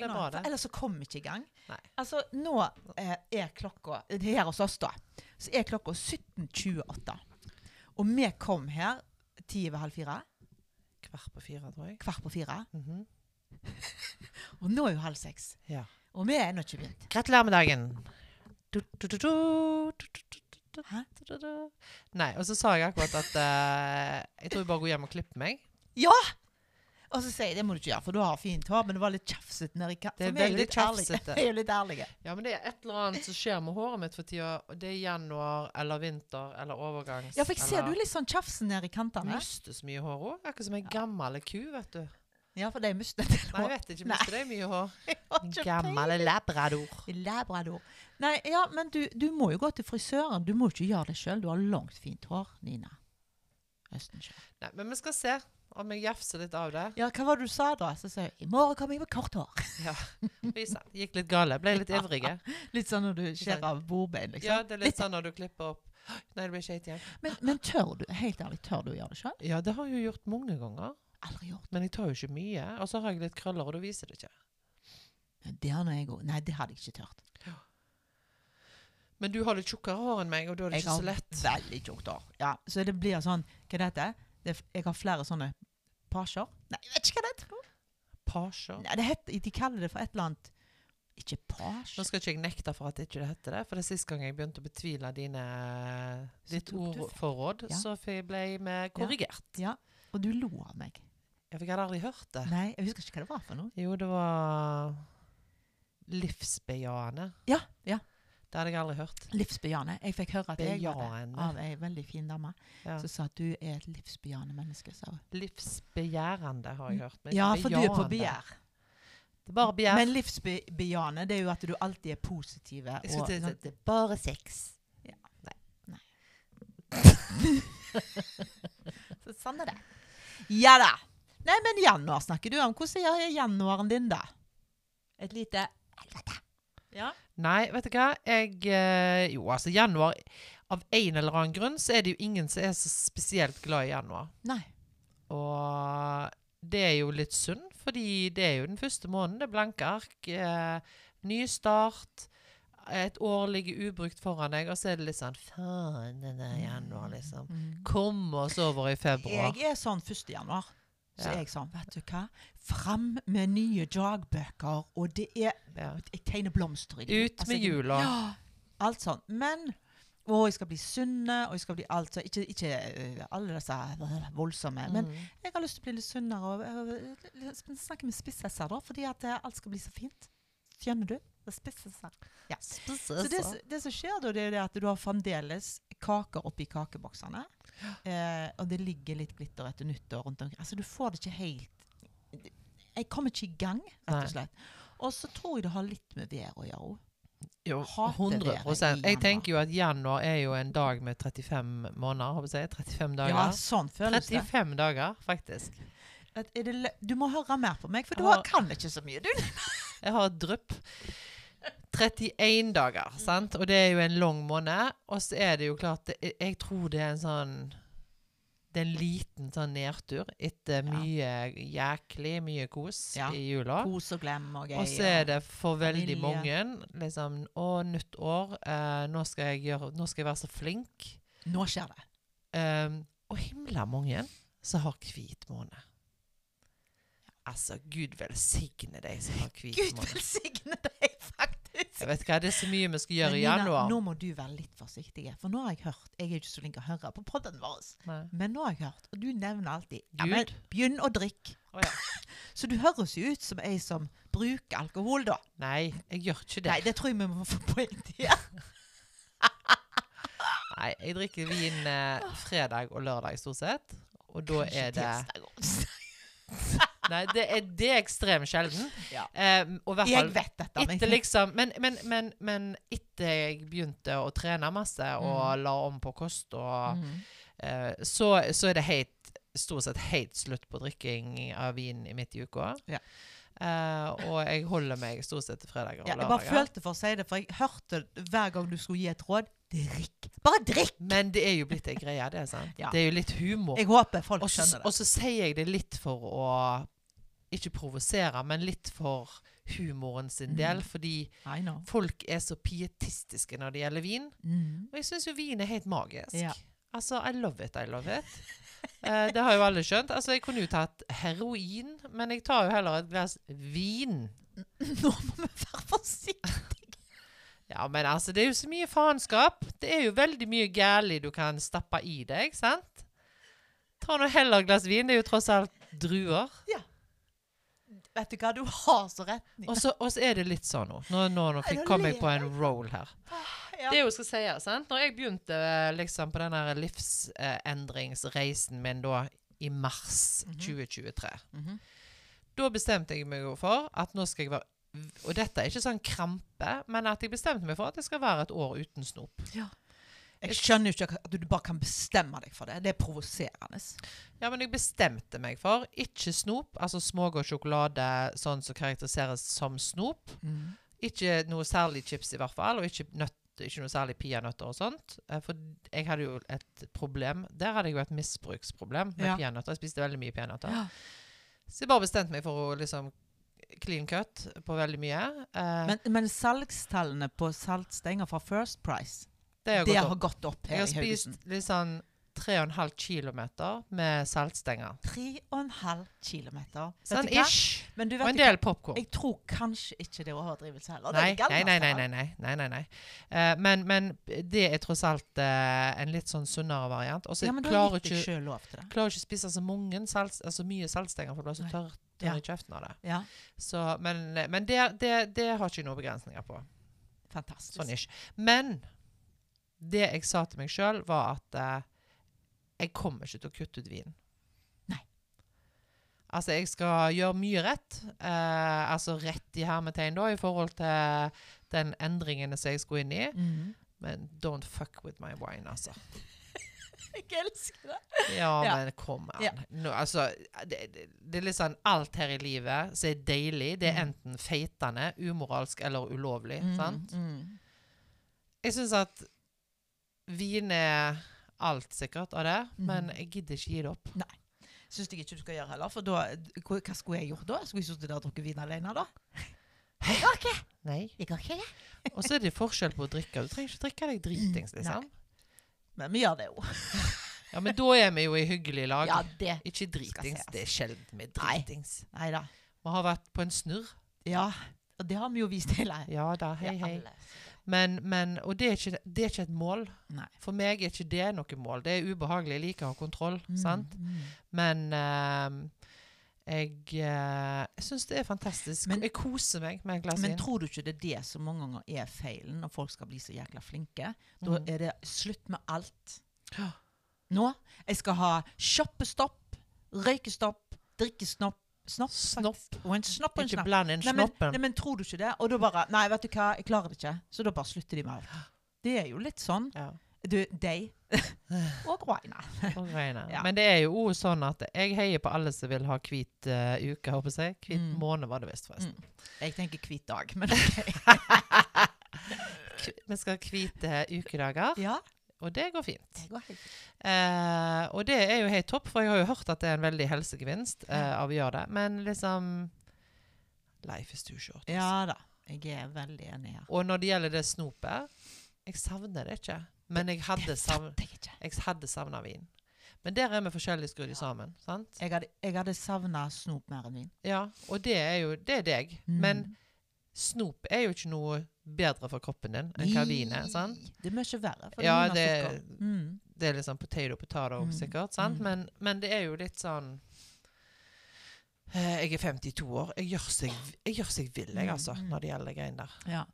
Jeg, nå, for ellers så kom vi ikke i gang. Nei. Altså, nå eh, er klokka det er Her hos oss, da. Så er klokka 17.28. Og vi kom her ti over halv fire. Kvart på fire, tror jeg. Kvart på fire. Mhm. Og nå er jo halv seks. Ja. Og vi er ennå ikke begynt. Gratulerer med dagen. Du, du, du, Hæ? Nei, og så sa jeg akkurat at uh, jeg tror jeg bare går hjem og klipper meg. Ja! Og så sier jeg det må du ikke gjøre, for du har fint hår, men det var litt tjafsete nedi kanten. Det er veldig tjafsete. Vi er jo litt ærlige. Ja, men det er et eller annet som skjer med håret mitt for tida. Og det er januar eller vinter eller overgangs. Ja, for jeg ser du er litt sånn tjafsen nedi kantene. Mister så mye hår òg. Akkurat som ei gammel ku, vet du. Ja, for de mister en del Nei, jeg vet ikke. Mister de mye hår? Gammel labrador. Labrador. Nei, ja, men du, du må jo gå til frisøren. Du må ikke gjøre det sjøl. Du har langt, fint hår, Nina. Nei, men vi skal se om jeg jafser litt av det. Ja, hva var det du sa da? Så sa jeg i morgen kommer jeg med kort hår. Ja, Det Gikk litt gale. Ble litt ivrige. Litt sånn når du skjærer av bordbein, liksom. Ja, det er litt sånn når du klipper opp Nei, det blir skjevt igjen. Men, men tør du, helt ærlig, tør du å gjøre det sjøl? Ja, det har jeg jo gjort mange ganger. Aldri gjort Men jeg tar jo ikke mye. Og så har jeg litt krøller, og da viser det ikke. det. Har jeg òg. Nei, det hadde jeg ikke tørt. Men du har litt tjukkere hår enn meg, og da er det Jeg ikke så lett. Jeg har veldig tjukt hår. Ja, så det blir sånn Hva det heter det? Jeg har flere sånne pasjer. Nei, jeg vet ikke hva det heter. Pasjer. Nei, det heter, de kaller det for et eller annet Ikke Nå skal ikke jeg nekte for at ikke det heter det, for det er sist gang jeg begynte å betvile dine, ditt ordforråd, Ja. så ble jeg korrigert. Ja, og du lo av meg. Ja, for jeg hadde aldri hørt det. Nei, jeg husker ikke hva det var for noe. Jo, det var livsbejaende. Ja, ja. Det hadde jeg aldri hørt. Livsbejaende. Jeg fikk høre at jeg var det av ei veldig fin dame Ja. som sa at du er et livsbejaende menneske. Livsbegjærende har jeg hørt. men Ja, for du er på begjær. Det er bare begjær. Men livsbejaende, det er jo at du alltid er positive. Jeg skulle Og, til å si sånn- det er bare sex. så sånn er det. Ja da. Nei, men januar snakker du om. Hvordan er januaren din, da? Et lite helvete. Ja. Nei, vet du hva? Jeg eh, Jo, altså, januar Av en eller annen grunn så er det jo ingen som er så spesielt glad i januar. Nei. Og det er jo litt synd, fordi det er jo den første måneden. Det er blanke ark. Eh, ny start. Et år ligger ubrukt foran deg, og så er det litt sånn Faen, den der januar, liksom. Mm. Kom oss over i februar. Jeg er sånn 1. januar. Så jeg sånn, vet du hva? Fram med nye dagbøker, og det er Jeg tegner blomster i dem. Ut med altså, jula. Ja, alt sånn. Men å, jeg skal bli sunne, og jeg skal bli alt Ikke, ikke eh, alle disse voldsomme, voldsomme, men Mm. jeg har lyst til å bli litt sunnere og, og, og snakke med spissesser, da, fordi at alt skal bli så fint. Skjønner du? Det er Spissesser. Ja. Så det, det som skjer da, det er at du har fremdeles kaker oppi kakeboksene. Eh, og det ligger litt glitter etter nyttår rundt omkring. Altså, du får det ikke helt Jeg kommer ikke i gang, rett og slett. Og så tror jeg det har litt med været å gjøre òg. Jo, 100 Jeg tenker jo at januar er jo en dag med 35 måneder, håper jeg. 35 dager. Ja, sånn føles det. 35 dager, faktisk. Det. Du må høre mer på meg, for du har, kan ikke så mye, du. Jeg har et drypp. 31 dager, sant? Og det er jo en lang måned. Og så er det jo klart det, Jeg tror det er en sånn Det er en liten sånn nedtur etter mye jæklig mye kos Ja. i jula. Kos og glem og gøy. Og så er det for veldig familie. mange liksom Å, nytt år. Eh, nå, skal jeg gjøre, nå skal jeg være så flink. Nå skjer det. Um, og himla mange som har hvit måned. Altså, Gud velsigne deg som har hvit Gud måned. velsigne deg. Jeg vet hva, Det er så mye vi skal gjøre Nina, i januar. Nå må du være litt forsiktig, for nå har jeg hørt Jeg er ikke så flink å høre på podden vår, Nei. men nå har jeg hørt, og du nevner alltid ja, men Begynn å drikke. Oh, ja. Så du høres jo ut som ei som bruker alkohol, da. Nei, jeg gjør ikke det. Nei, det tror jeg vi må få poeng til. Nei, Jeg drikker vin eh, fredag og lørdag stort sett. Og da er det. Nei, det er, det er ekstremt sjelden. Ja. Eh, og Jeg vet dette. men- etter liksom Men, men, men, men etter jeg begynte å trene masse og Mm. la om på kost, og, mm. eh, så, så er det helt stort sett helt slutt på drikking av vin i midt i uka. Ja. Uh, og jeg holder meg stort sett til fredager og Ja, jeg bare følte for å si det, for jeg hørte hver gang du skulle gi et råd Drikk! Bare drikk! Men det er jo blitt ei greie, det. sant? Ja. Det er jo litt humor. Jeg håper folk også, skjønner det. og så sier jeg det litt for å Ikke provosere, men litt for humoren sin del. Mm. Fordi folk er så pietistiske når det gjelder vin. Mm. Og jeg syns jo vin er helt magisk. Ja. Altså, I love it, I love it. Eh, det har jo alle skjønt. Altså, Jeg kunne jo tatt heroin, men jeg tar jo heller et glass vin. Nå må vi være forsiktige. Ja, men altså, det er jo så mye faenskap. Det er jo veldig mye gærlig du kan stappe i deg, sant? Ta nå heller et glass vin. Det er jo tross alt druer. Vet du hva, du har så rett. Nina. Og så, og så er det litt sånn nå. Nå, nå, nå fikk, kom jeg på en roll her. Ja. Det er jo skal sies, sant? Når jeg begynte eh, liksom på den livsendringsreisen min da i mars Mhm. 2023, Mhm. da bestemte jeg meg for at nå skal jeg være Og dette er ikke sånn krampe, men at jeg bestemte meg for at det skal være et år uten snop. Jeg skjønner jo ikke at du bare kan bestemme deg for det. Det er provoserende. Ja, men jeg bestemte meg for ikke snop, altså smågodt sjokolade, sånn som karakteriseres som snop. Mm. Ikke noe særlig chips i hvert fall, og ikke, nøtt, ikke noe særlig peanøtter og sånt. Eh, For jeg hadde jo et problem. Der hadde jeg jo et misbruksproblem med Ja. peanøtter. Jeg spiste veldig mye peanøtter. Ja. Så jeg bare bestemte meg for å liksom clean cut på veldig mye. Eh, Men, men salgstallene på saltstenger fra First Price, det har det gått har opp. gått opp Jeg har spist Haugesund. litt sånn 3,5 kilometer med saltstenger. 3,5 km. Sånn du ish. Men du Og en del popkorn. Jeg tror kanskje ikke det er overdrivelse heller. Nei, er nei, nei. nei, nei, nei, nei, nei. Eh, men, men det er tross alt eh, en litt sånn sunnere variant. Og så Ja, klarer har ikke ikke spise så mange salt, altså mye saltstenger, for du blir så tørr, i kjeften av det. Ja, Så, men men det, det, det har ikke noen begrensninger på. fantastisk. Sånn ish. Men det jeg sa til meg sjøl, var at eh, jeg kommer ikke til å kutte ut vin. Nei. Altså, jeg skal gjøre mye rett. Eh, altså rett i hermetegn, da, i forhold til den endringen som jeg skulle inn i. Mhm. Men don't fuck with my wine, altså. Jeg elsker det. Ja, Ja. men kom an. Ja. No, altså, det, det, det er litt sånn Alt her i livet som er deilig, det er Mm. enten feitende, umoralsk eller ulovlig. sant? Mm. Jeg syns at vin er alt sikkert av det, mm. men jeg gidder ikke gi det opp. Nei. Syns jeg ikke du skal gjøre heller. For da, hva skulle jeg gjort da? Skulle jeg sittet der og drukket vin alene da? Ikke Nei. Jeg går ikke. Og så er det forskjell på å drikke. Du trenger ikke drikke deg dritings, liksom. liksom. Men vi gjør det jo. Ja, Men da er vi jo i hyggelig lag. Ja, det. Ikke dritings. Det er sjelden med er dritings. Nei Neida. Vi har vært på en snurr. Ja, og det har vi jo vist hele. Ja da, hei, hei. Men, men Og det er, ikke, det er ikke et mål. Nei. For meg er ikke det noe mål. Det er ubehagelig. Jeg liker å ha kontroll. Mm, sant? mm. Men uh, jeg, uh, jeg syns det er fantastisk. Men- jeg koser meg med et glass Men tror du ikke det er det som mange ganger er feilen når folk skal bli så jækla flinke? Da Mhm. er det slutt med alt. Nå jeg skal ha shoppestopp, røykestopp, drikkesnopp Snopp, Snopp. Og en snopp og en Ikke snapp. bland inn snoppen. nei, men tror du ikke det? Og da bare Nei, vet du hva, jeg klarer det ikke. Så da bare slutter de med alt. Det er jo litt sånn. Ja. Du, deg og Raina. og regne. Ja. Men det er jo òg sånn at jeg heier på alle som vil ha hvit uh, uke, håper jeg. Hvit Mm. måned var det visst, forresten. Mm. Jeg tenker hvit dag, men OK. Vi skal ha hvite ukedager, Ja, og det går fint. det går fint. Eh, og det er jo helt topp, for jeg har jo hørt at det er en veldig helsegevinst eh, av å gjøre det. Men liksom Life is too short. altså. Ja da. Jeg er veldig enig her. Og når det gjelder det snopet Jeg savner det ikke. Men jeg hadde, savn, jeg savna vin. Men der er vi forskjellig skrudd sammen. sant? Jeg hadde, jeg hadde savna snop mer enn vin. Ja, Og det er jo det er deg. Mm. Men snop er jo ikke noe bedre for kroppen din enn hva vin er. sant? Det er mye verre. For Ja, det er Mm. Det er liksom potato potato, Mm. sikkert. sant? Mm. Men, men det er jo litt sånn eh, Jeg er 52 år. Jeg gjør seg, jeg gjør seg vill, jeg, Mm, altså, mm. når det gjelder greiene der. Ja.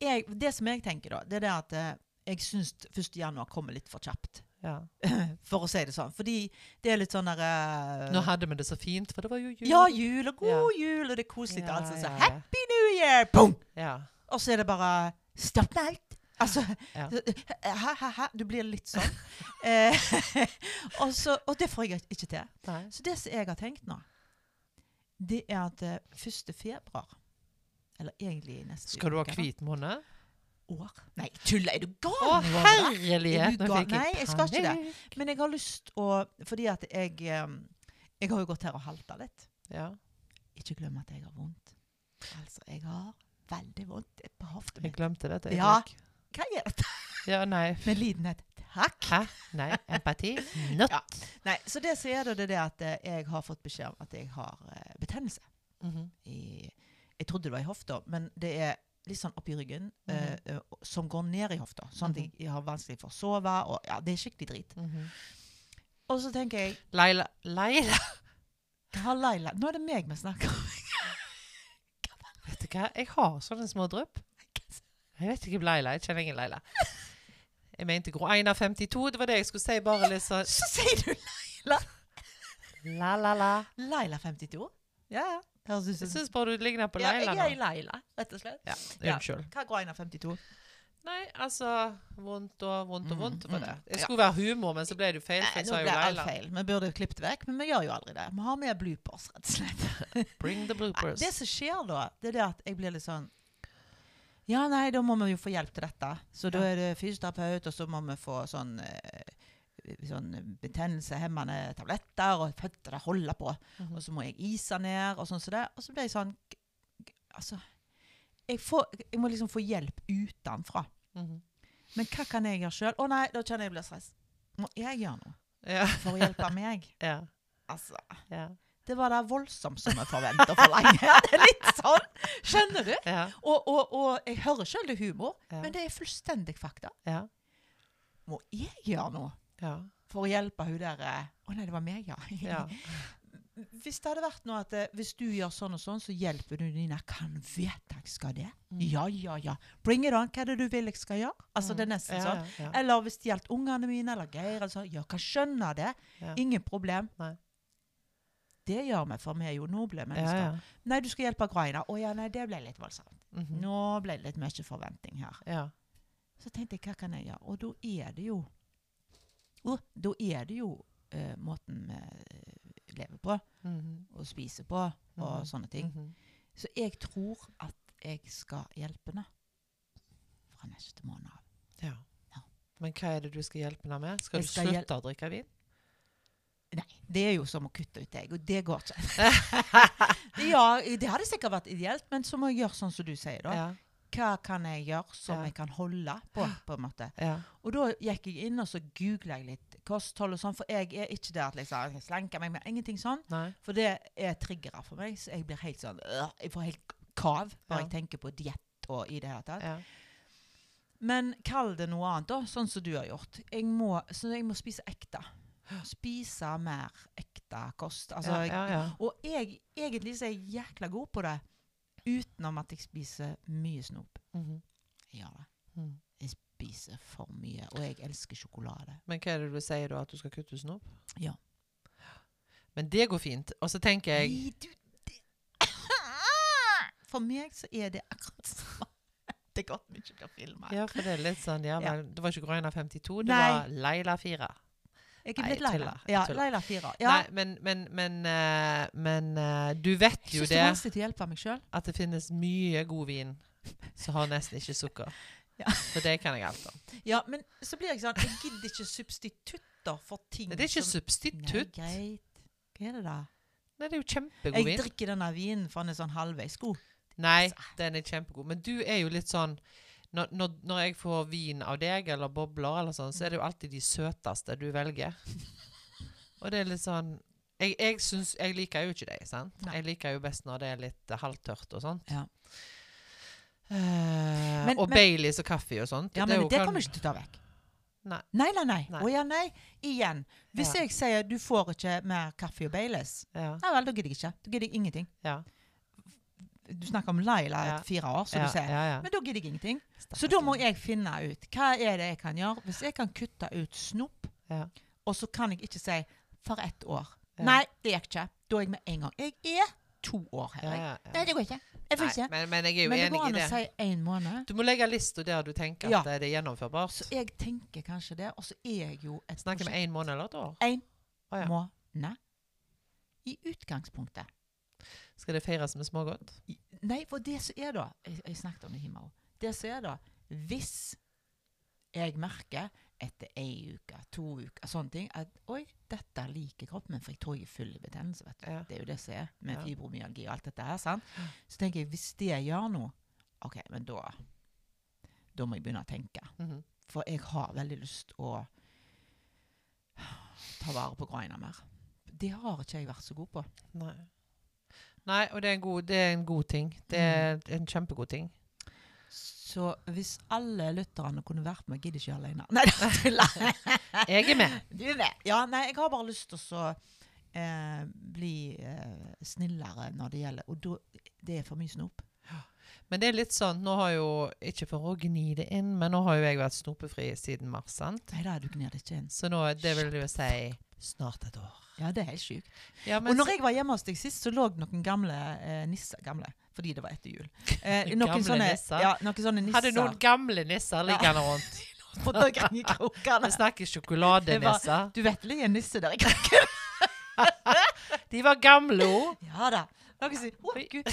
Jeg, det som jeg tenker, da, det er det at eh, jeg syns 1. januar kommer litt for kjapt. Ja. For å si det sånn. Fordi det er litt sånn der eh, Nå hadde vi det så fint, for det var jo jul. Ja, jul og god jul, og det er koselig. Ja, altså, så. Happy New Year! Boom! Ja. Og så er det bare Stopp med alt! Altså Ja. ha, ha, ha, Du blir litt sånn. eh, og, så, og det får jeg ikke til. Nei. Så det som jeg har tenkt nå, det er at eh, 1. februar Eller egentlig neste Skal du ha hvit måned? År? Nei, tuller! Er du gal? Å, herlighet! Er du Nå fikk jeg Nei, jeg skal ikke det. Men jeg har lyst å Fordi at jeg eh, Jeg har jo gått her og halta litt. Ja. ikke glem at jeg har vondt. Altså, jeg har veldig vondt på hofta Jeg glemte dette. Ja. Hva er dette? Ja, nei. Med lidenhet. Takk. Hæ? Nei. Empati? Not. Ja. Nei, så det som er da, det er det at eh, jeg har fått beskjed om at jeg har betennelse. betennelse. -hmm. I, jeg trodde det var i hofta, men det er litt sånn oppi ryggen, mm -hmm. eh, som går ned i hofta. Sånn at jeg, jeg har vanskelig for å sove, og ja, det er skikkelig drit. Mhm. Og så tenker jeg, Laila Laila? hva har Laila Nå er det meg vi snakker om. Vet du hva? Jeg har sånne små drypp. Jeg vet ikke Laila. Jeg kjenner ingen Laila. Jeg mente Gro Einar 52. Det var det jeg skulle si. Bare litt sånn Så sier du la-la-la. Laila 52? Ja, ja. Jeg syns bare du ligner på ja, jeg er i Leila, rett og slett. Ja, Ja. Unnskyld. Hva går Einar 52? Nei, altså Vondt og vondt og Mm, vondt. Mm, det. mm, Det ja. skulle være humor, men så ble det jo feil. Nei, nå ble jo alt feil. Vi burde klippet vekk, men vi gjør jo aldri det. Vi har med bloopers, rett og slett. Bring the Nei, bloopers. Det som skjer da, det er det at jeg blir litt sånn Ja, nei, da må vi jo få hjelp til dette. Så da er det fysioterapeut, og så må vi få sånn eh, Sånn betennelseshemmende tabletter, og føtter det holder på. Mhm. Og så må jeg ise ned, og sånn som det. Og så ble jeg sånn Altså jeg, får, jeg må liksom få hjelp utenfra. Mhm. Men hva kan jeg gjøre sjøl? Å nei, da kjenner jeg blir stress. Må jeg gjøre noe Ja. for å hjelpe meg? ja. Altså Ja. Det var det voldsomt som jeg forventa for lenge. Det er litt sånn. Skjønner du? Ja. Og, og, og jeg hører sjøl det er humor, Ja. men det er fullstendig fakta. Ja. Må jeg gjøre noe Ja. for å hjelpe hun der eh, Å nei, det var meg, ja. ja. Hvis det hadde vært noe at eh, hvis du gjør sånn og sånn, så hjelper du Nina. Kan vite jeg skal det? Mm. Ja, ja, ja. Bring it on. Hva er det du vil jeg skal gjøre? Altså, det er nesten ja, sånn. Ja, ja. Eller hvis det gjaldt ungene mine eller Geir, altså, jeg kan skjønne det. Ja. Ingen problem. Nei. Det gjør vi, for vi er jo noble mennesker. ja. Nei, du skal hjelpe Graina. Å ja, nei, det ble litt voldsomt. Mhm. Nå ble det litt mye forventning her. Ja. Så tenkte jeg, hva kan jeg gjøre? Og da er det jo Å, Da er det jo uh, måten vi eh, lever på Mhm. og spiser på og Mhm. sånne ting. Mhm. Så jeg tror at jeg skal hjelpe henne fra neste måned av. Ja. Ja. Men hva er det du skal hjelpe henne med? Skal Jeg du skal slutte å drikke vin? Nei, det er jo som å kutte ut deg, og det går ikke. ja, det hadde sikkert vært ideelt, men så må jeg gjøre sånn som du sier, da. Ja. Hva kan jeg gjøre som Ja. jeg kan holde på, på en måte? ja. Og da gikk jeg inn og så googla jeg litt kosthold og sånn, for jeg er ikke der at liksom, jeg slenker meg med ingenting sånn. Nei. For det er triggere for meg, så jeg blir helt sånn øh, Jeg får helt kav bare Ja. jeg tenker på diett og i det hele tatt. Ja. Men kall det noe annet, da, sånn som du har gjort. Jeg må, så jeg må spise ekte. Spise mer ekte kost. Altså, ja. Og jeg, egentlig så er jeg jækla god på det, utenom at jeg spiser mye snop. Mhm. Jeg gjør det. Mm. Jeg spiser for mye, og jeg elsker sjokolade. Men hva er det du sier da? At du skal kutte snop? Ja. Men det går fint. Og så tenker jeg Nei, du. For meg så er det akkurat sånn Det er godt vi ikke blir filma. Ja, for det er litt sånn Ja, Ja. men det var ikke Grønna 52, det Nei. var Leila 4. Jeg er blitt Leila. Ja. Leila 4. Ja. Nei, men, men, men, uh, men uh, du vet jo det at det finnes mye god vin som har nesten ikke sukker. Ja. For det kan jeg alt om. Ja, men så blir jeg sånn Jeg gidder ikke substitutter for ting som Det er ikke som substitutt. Nei, greit. Hva er det da? Nei, det er jo kjempegod Jeg vin. drikker denne vinen for den er sånn halvveis god. Nei, den er kjempegod. Men du er jo litt sånn når, når, når jeg får vin av deg, eller bobler, eller sånn, så er det jo alltid de søteste du velger. Og det er litt sånn Jeg, jeg, syns, jeg liker jo ikke det. sant? Nei. Jeg liker jo best når det er litt halvtørt og sånt. Ja. Uh, Men- og men- Baileys og kaffe og sånt. Ja, det men det kan- kommer ikke til å ta vekk. Nei. Nei, nei, nei. Nei. Å ja, nei. Igjen. Hvis Ja. jeg sier du får ikke mer kaffe og Baileys, Ja. nei vel, da gidder jeg ikke. Da gidder jeg ingenting. Ja. Du snakker om Laila i Ja. fire år, som ja, du sier. Ja. Men da gidder jeg ingenting. Så da må jeg finne ut hva er det jeg kan gjøre. Hvis jeg kan kutte ut snop, Ja. og så kan jeg ikke si for ett år. Nei, det gikk ikke. Da er jeg med en gang. Jeg er to år her. Ja, ja, ja. Nei, det går ikke. Jeg får ikke. men, men jeg er jo Men det enig går an å si én måned. Du må legge lista der du tenker at det er gjennomførbart. Så jeg tenker kanskje det. Og så er jeg jo et Snakker vi én måned eller et år? Én oh, ja. måned. I utgangspunktet. Skal det feires med smågodt? Nei, for det som er da Jeg, jeg snakket om det hjemme òg. Det som er da Hvis jeg merker etter ei uke, to uker, sånne ting. At oi, dette liker kroppen min, for jeg tror jeg er full i betennelse. vet du. Ja. Det er jo det som er med Ja. fibromyalgi og alt dette her. sant? Så tenker jeg, hvis det gjør noe, OK, men da Da må jeg begynne å tenke. Mhm. For jeg har veldig lyst å ta vare på groina mer. Det har ikke jeg vært så god på. Nei. Nei, og det er en god, det er en god ting. Det er Mm. en kjempegod ting. Så hvis alle lytterne kunne vært med, gidder ikke jeg alene. Nei, da tuller Jeg er med. Du er med. Ja, nei, jeg har bare lyst til å eh, bli eh, snillere når det gjelder Og då, det er for mye snop. Men det er litt sånn, nå har jo, ikke for å gni det inn, men nå har jo jeg vært snopefri siden mars, sant? Nei, da du gnir det ikke inn. Så nå, det vil jo si snart et år. Ja, det er helt sjukt. Ja, Og når jeg var hjemme hos deg sist, så lå det noen gamle eh, nisser Gamle, fordi det var etter jul. Eh, Gamle sånne, nisser? Ja, noen sånne nisser. Hadde noen gamle nisser liggende rundt. på i krokene. Vi snakker sjokoladenisser. Du vet det er en nisse der i kroken? De var gamle òg. Ja da. Noen sier Å, gud.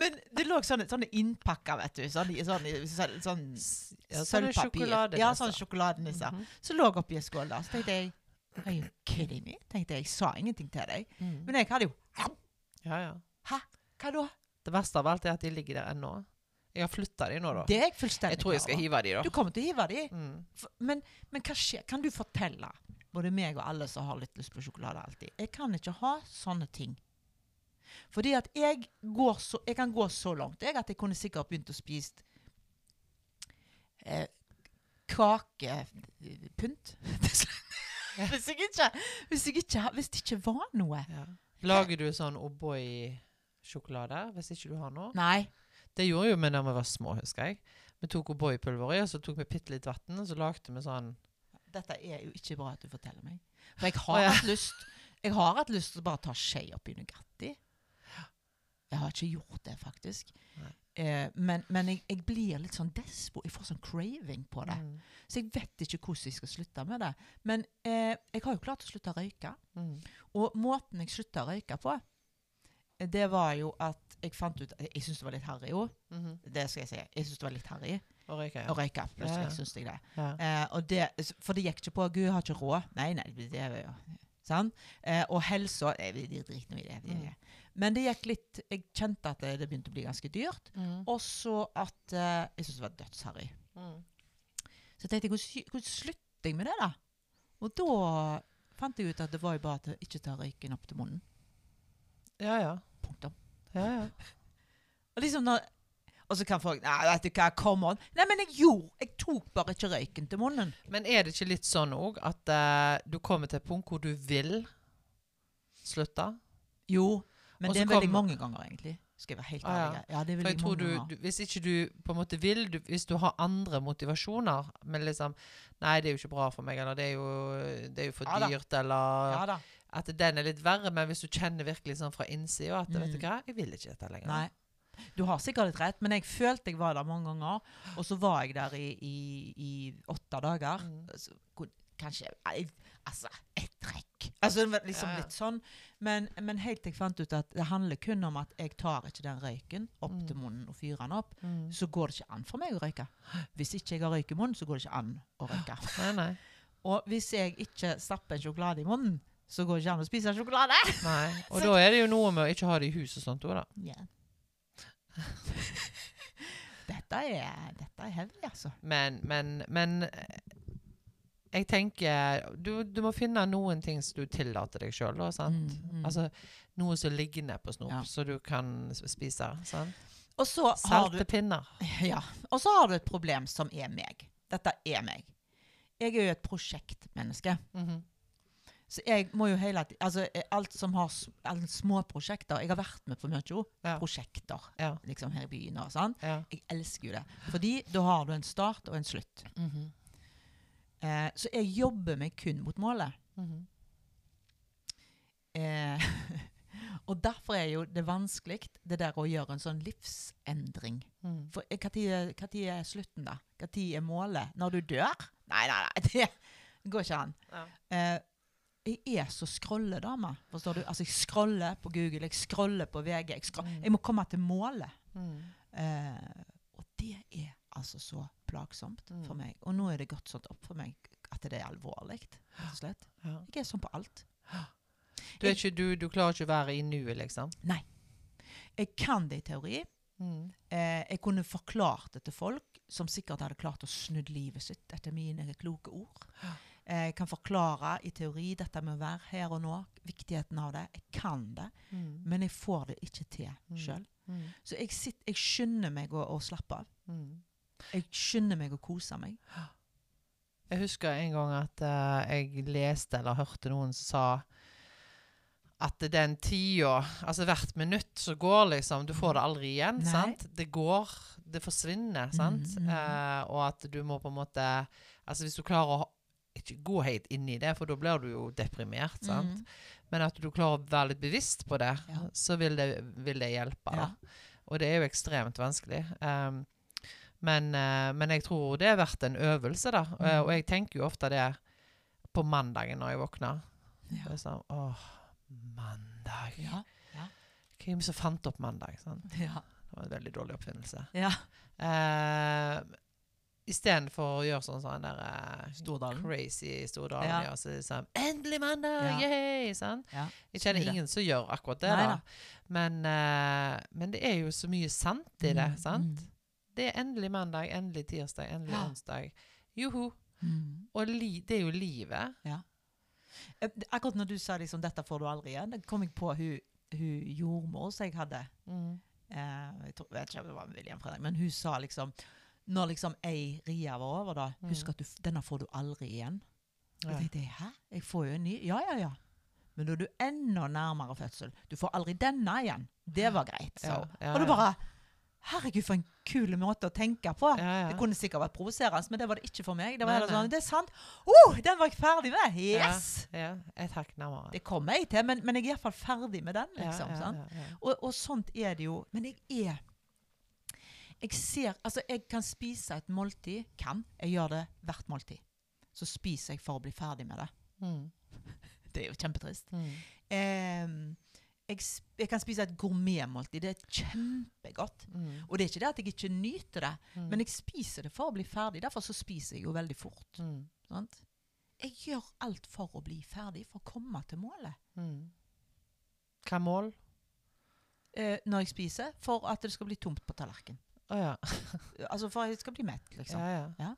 Men det lå sånne, sånne innpakker, vet du. Sånn, sånn, sånn, sånn sølvpapir. Ja, sånne sjokoladenisser. Mhm. Så lå oppi en skål da. Så tenkte jeg Are you kidding me? Tenkte jeg, jeg sa ingenting til deg. Mm. Men jeg hadde jo Ja, ja. Hva da? Det verste av alt er at de ligger der ennå. Jeg har flytta de nå, da. Det er jeg fullstendig Jeg tror jeg skal hive de, da. Du kommer til å hive de. Mm. Men, men hva skjer? Kan du fortelle, både meg og alle som har litt lyst på sjokolade alltid Jeg kan ikke ha sånne ting. Fordi at jeg, går så, jeg kan gå så langt jeg, at jeg kunne sikkert begynt å spise eh, kakepynt. hvis, jeg ikke, hvis, jeg ikke, hvis det ikke var noe. Ja. Lager du sånn O'boy-sjokolade hvis ikke du har noe? Nei. Det gjorde jo vi da vi var små, husker jeg. Vi tok O'boy-pulver i, og så tok vi bitte litt vann, og så lagde vi sånn Dette er jo ikke bra at du forteller meg. For jeg har oh, ja. hatt lyst Jeg har hatt lyst til å bare ta skje oppi Nugatti. Jeg har ikke gjort det, faktisk. Nei. Eh, men men jeg, jeg blir litt sånn despo. Jeg får sånn craving på det. mm, Så jeg vet ikke hvordan jeg skal slutte med det. Men eh, jeg har jo klart å slutte å røyke. mm. Og måten jeg slutta å røyke på, eh, det var jo at jeg fant ut Jeg syntes det var litt harry òg. -hmm. Det skal jeg si. Jeg syntes det var litt harry Å røyke, å røyke. Plutselig Ja, syns jeg det. Ja. Eh, det, for det gikk ikke på Gud, jeg har ikke råd. Nei, nei, det er jo sant? Eh, og helsa eh, De driter i det. Mm. Men det gikk litt Jeg kjente at det, det begynte å bli ganske dyrt. Mm. Og så at eh, Jeg syntes det var dødsharry. Mm. Så jeg tenkte hvordan, hvordan slutter jeg med det, da? Og da fant jeg ut at det var jo bare til ikke ta røyken opp til munnen. Ja, ja. Punktum. ja, ja. Og liksom når og så kan folk Nei, vet du hva, come on. Nei, men jeg gjorde Jeg tok bare ikke røyken til munnen. Men er det ikke litt sånn òg at uh, du kommer til et punkt hvor du vil slutte? Jo, men Også det er veldig kom- mange ganger, egentlig. Skal jeg være helt Ah, ja. ærlig. Ja, det er veldig mange du, ganger. du Hvis ikke du på en måte vil du, Hvis du har andre motivasjoner Men liksom Nei, det er jo ikke bra for meg, eller det er jo, det er jo for Ja dyrt, eller Ja da. At den er litt verre. Men hvis du kjenner virkelig sånn fra innsida at vet du Mm. hva, jeg vil ikke dette lenger. Nei. Du har sikkert litt rett, men jeg følte jeg var der mange ganger. Og så var jeg der i, i, i åtte dager. Mm. Kanskje Altså, ett trekk. Altså, liksom Ja, ja. litt sånn. Men, men helt til jeg fant ut at det handler kun om at jeg tar ikke den røyken opp Mm. til munnen og fyrer den opp. Mm. Så går det ikke an for meg å røyke. Hvis ikke jeg har røyk i munnen, så går det ikke an å røyke. Nei, nei. Og hvis jeg ikke stapper en sjokolade i munnen, så går det ikke an å spise sjokolade. nei. Og Så- da er det jo noe med å ikke ha det i hus og sånt òg, da. Ja. dette er dette er heavy, altså. Men, men, men eh, jeg tenker du, du må finne noen ting som du tillater deg sjøl, Mm, mm. Altså noe som ligger ned på snop, Ja. så du kan spise. Sant? og, så har du, Salte pinner. ja, og så har du et problem som er meg. Dette er meg. Jeg er jo et prosjektmenneske. Mhm. Så jeg må jo hele tiden Altså eh, alt som har alle små prosjekter Jeg har vært med på mye Ja. prosjekter Ja. liksom her i byen. og sånn. ja. Jeg elsker jo det. Fordi da har du en start og en slutt. Mhm. Eh, så jeg jobber meg kun mot målet. Mhm. Eh, og derfor er jo det vanskelig det der å gjøre en sånn livsendring. Mm. For eh, tid er- slutten, da? Tid er målet? Når du dør? Nei, nei, nei. Det går ikke an. Ja. Eh, jeg er så scrolledame. Forstår du? Altså, jeg scroller på Google, jeg scroller på VG. Jeg, scro Mm. jeg må komme til målet. Mm. Eh, og det er altså så plagsomt Mm. for meg. Og nå er det gått sånn opp for meg at det er alvorlig. rett og slett. Ja. Jeg er sånn på alt. Du, ikke, du, du klarer ikke å være i nuet, liksom? Nei. Jeg kan det i teori. Mm. Eh, jeg kunne forklart det til folk som sikkert hadde klart å snudd livet sitt etter mine kloke ord. Ja. Eh, jeg kan forklare i teori dette med å være her og nå, viktigheten av det. Jeg kan det, Mm. men jeg får det ikke til Mm. sjøl. Mm. Så jeg, sitter, jeg skynder meg å, å slappe av. Mm. Jeg skynder meg å kose meg. Jeg husker en gang at uh, jeg leste eller hørte noen som sa at den tida Altså hvert minutt som går, liksom Du får det aldri igjen. Nei. sant? Det går, det forsvinner, sant? Mm, mm, uh, og at du må på en måte Altså hvis du klarer å ikke gå helt inn i det, for da blir du jo deprimert, sant? Mm. Men at du klarer å være litt bevisst på det, Ja. så vil det, vil det hjelpe. Ja. Og det er jo ekstremt vanskelig. Um, men, uh, men jeg tror det er verdt en øvelse, da. Mm. Uh, og jeg tenker jo ofte det på mandagen når jeg våkner. Ja. sånn, Åh, mandag. Ja. Hvem som fant opp mandag? Sant? Ja. Det var en veldig dårlig oppfinnelse. ja. Uh, Istedenfor å gjøre sånn sånn der eh, Stordalen. crazy Stordalen. Ja. Ja. så sånn, Endelig mandag! Ja. Yay! Sånn. Ja. Jeg kjenner ingen som gjør akkurat det, Nei da. Men, uh, men det er jo så mye sant i det. Mm, sant? mm. Det er endelig mandag, endelig tirsdag, endelig Ja. onsdag. Joho. Mm. Og li det er jo livet. Ja. Akkurat når du sa liksom, 'dette får du aldri igjen', da kom jeg på hun, hun jordmor som jeg hadde. Mm. Uh, jeg tror, vet ikke om det var William Fredrik, men hun sa liksom Når liksom ei ria var over, da Mm. Husk at du, denne får du aldri igjen. Ja. Jeg tenkte, Hæ? Jeg får jo en ny Ja, ja, ja. Men da er du enda nærmere fødsel. Du får aldri denne igjen. Det var greit. Så. Ja, ja, og du bare Herregud, for en kul måte å tenke på. Det kunne sikkert vært provoserende, men det var det ikke for meg. Det var Nei, nei. sånn, det er sant. Oh, den var jeg ferdig med! Yes! Ja. Det kommer jeg til, men, men jeg er iallfall ferdig med den. liksom, ja. Og, og sånt er det jo. Men jeg er Jeg ser Altså, jeg kan spise et måltid. Kan. Jeg gjør det hvert måltid. Så spiser jeg for å bli ferdig med det. Mm. Det er jo kjempetrist. Mm. Eh, jeg, jeg kan spise et gourmetmåltid. Det er kjempegodt. Mm. Og det er ikke det at jeg ikke nyter det, Mm. men jeg spiser det for å bli ferdig. Derfor så spiser jeg jo veldig fort. Mm. Sant? Jeg gjør alt for å bli ferdig, for å komme til målet. Mm. Hva mål? Eh, når jeg spiser, for at det skal bli tomt på tallerkenen. Å ja. Altså for at jeg skal bli mett, liksom. ja, ja.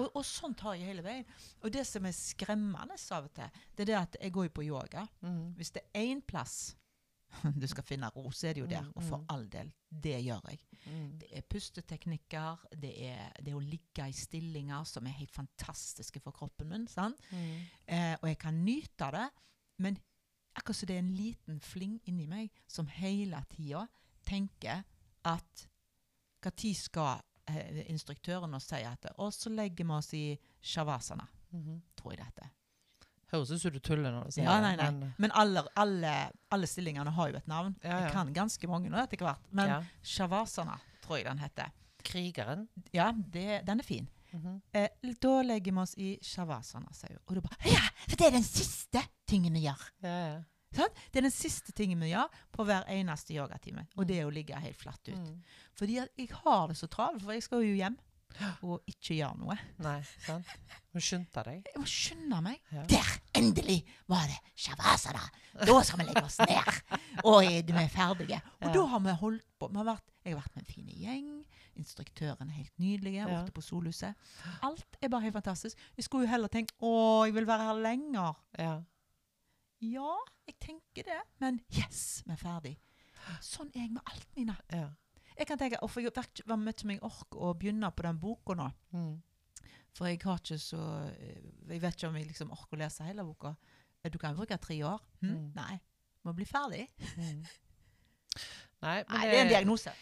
Og, og sånt har jeg hele veien. Og det som er skremmende av og til, det er det at jeg går jo på yoga. Mm. Hvis det er én plass du skal finne ro, så er det jo der. Og for mm. all del, det gjør jeg. Mm. Det er pusteteknikker, det er det å ligge i stillinger som er helt fantastiske for kroppen min. Mm. Eh, og jeg kan nyte det, men akkurat som det er en liten fling inni meg som hele tida tenker at når skal eh, instruktøren og si at Og så legger vi oss i shavasana, -hmm. tror jeg det heter. Høres ut som du tuller når du sier Ja, det. nei, nei. men- Men alle, alle, alle stillingene har jo et navn. Ja, ja. Jeg kan ganske mange nå etter hvert. Men ja. shavasana, tror jeg den heter. Krigeren. Ja, det, den er fin. Mhm. Eh, da legger vi oss i shavasana, sier hun. Og du bare Ja, for det er den siste tingen vi gjør. Ja, ja. Det er den siste tingen vi gjør på hver eneste yogatime. Og det er å ligge helt flatt ut. Mm. Fordi jeg har det så travelt, for jeg skal jo hjem og ikke gjøre noe. Nei, sant? Må skynde deg. Jeg må skynde meg. Ja. Der! Endelig var det shavasana! Da skal vi legge oss ned! Og er vi er ferdige. Og Ja. da har vi holdt på. Vi har vært, jeg har vært med en fin gjeng. Instruktøren er helt nydelig Ja. borte på Solhuset. Alt er bare helt fantastisk. Jeg skulle jo heller tenkt å, jeg vil være her lenger. Ja. Ja, jeg tenker det. Men yes, vi er ferdig. Sånn er jeg med alt, Nina. ja. Jeg kan tenke, for jeg har ikke mye som jeg orker å begynne på den boka nå. Mm. For jeg har ikke så eh, Jeg vet ikke om jeg liksom orker å lese hele boka. Eh, Du kan bruke tre år. Hm? Mm. Nei. Må bli ferdig. Mm. Nei, men Nei, det er en diagnose.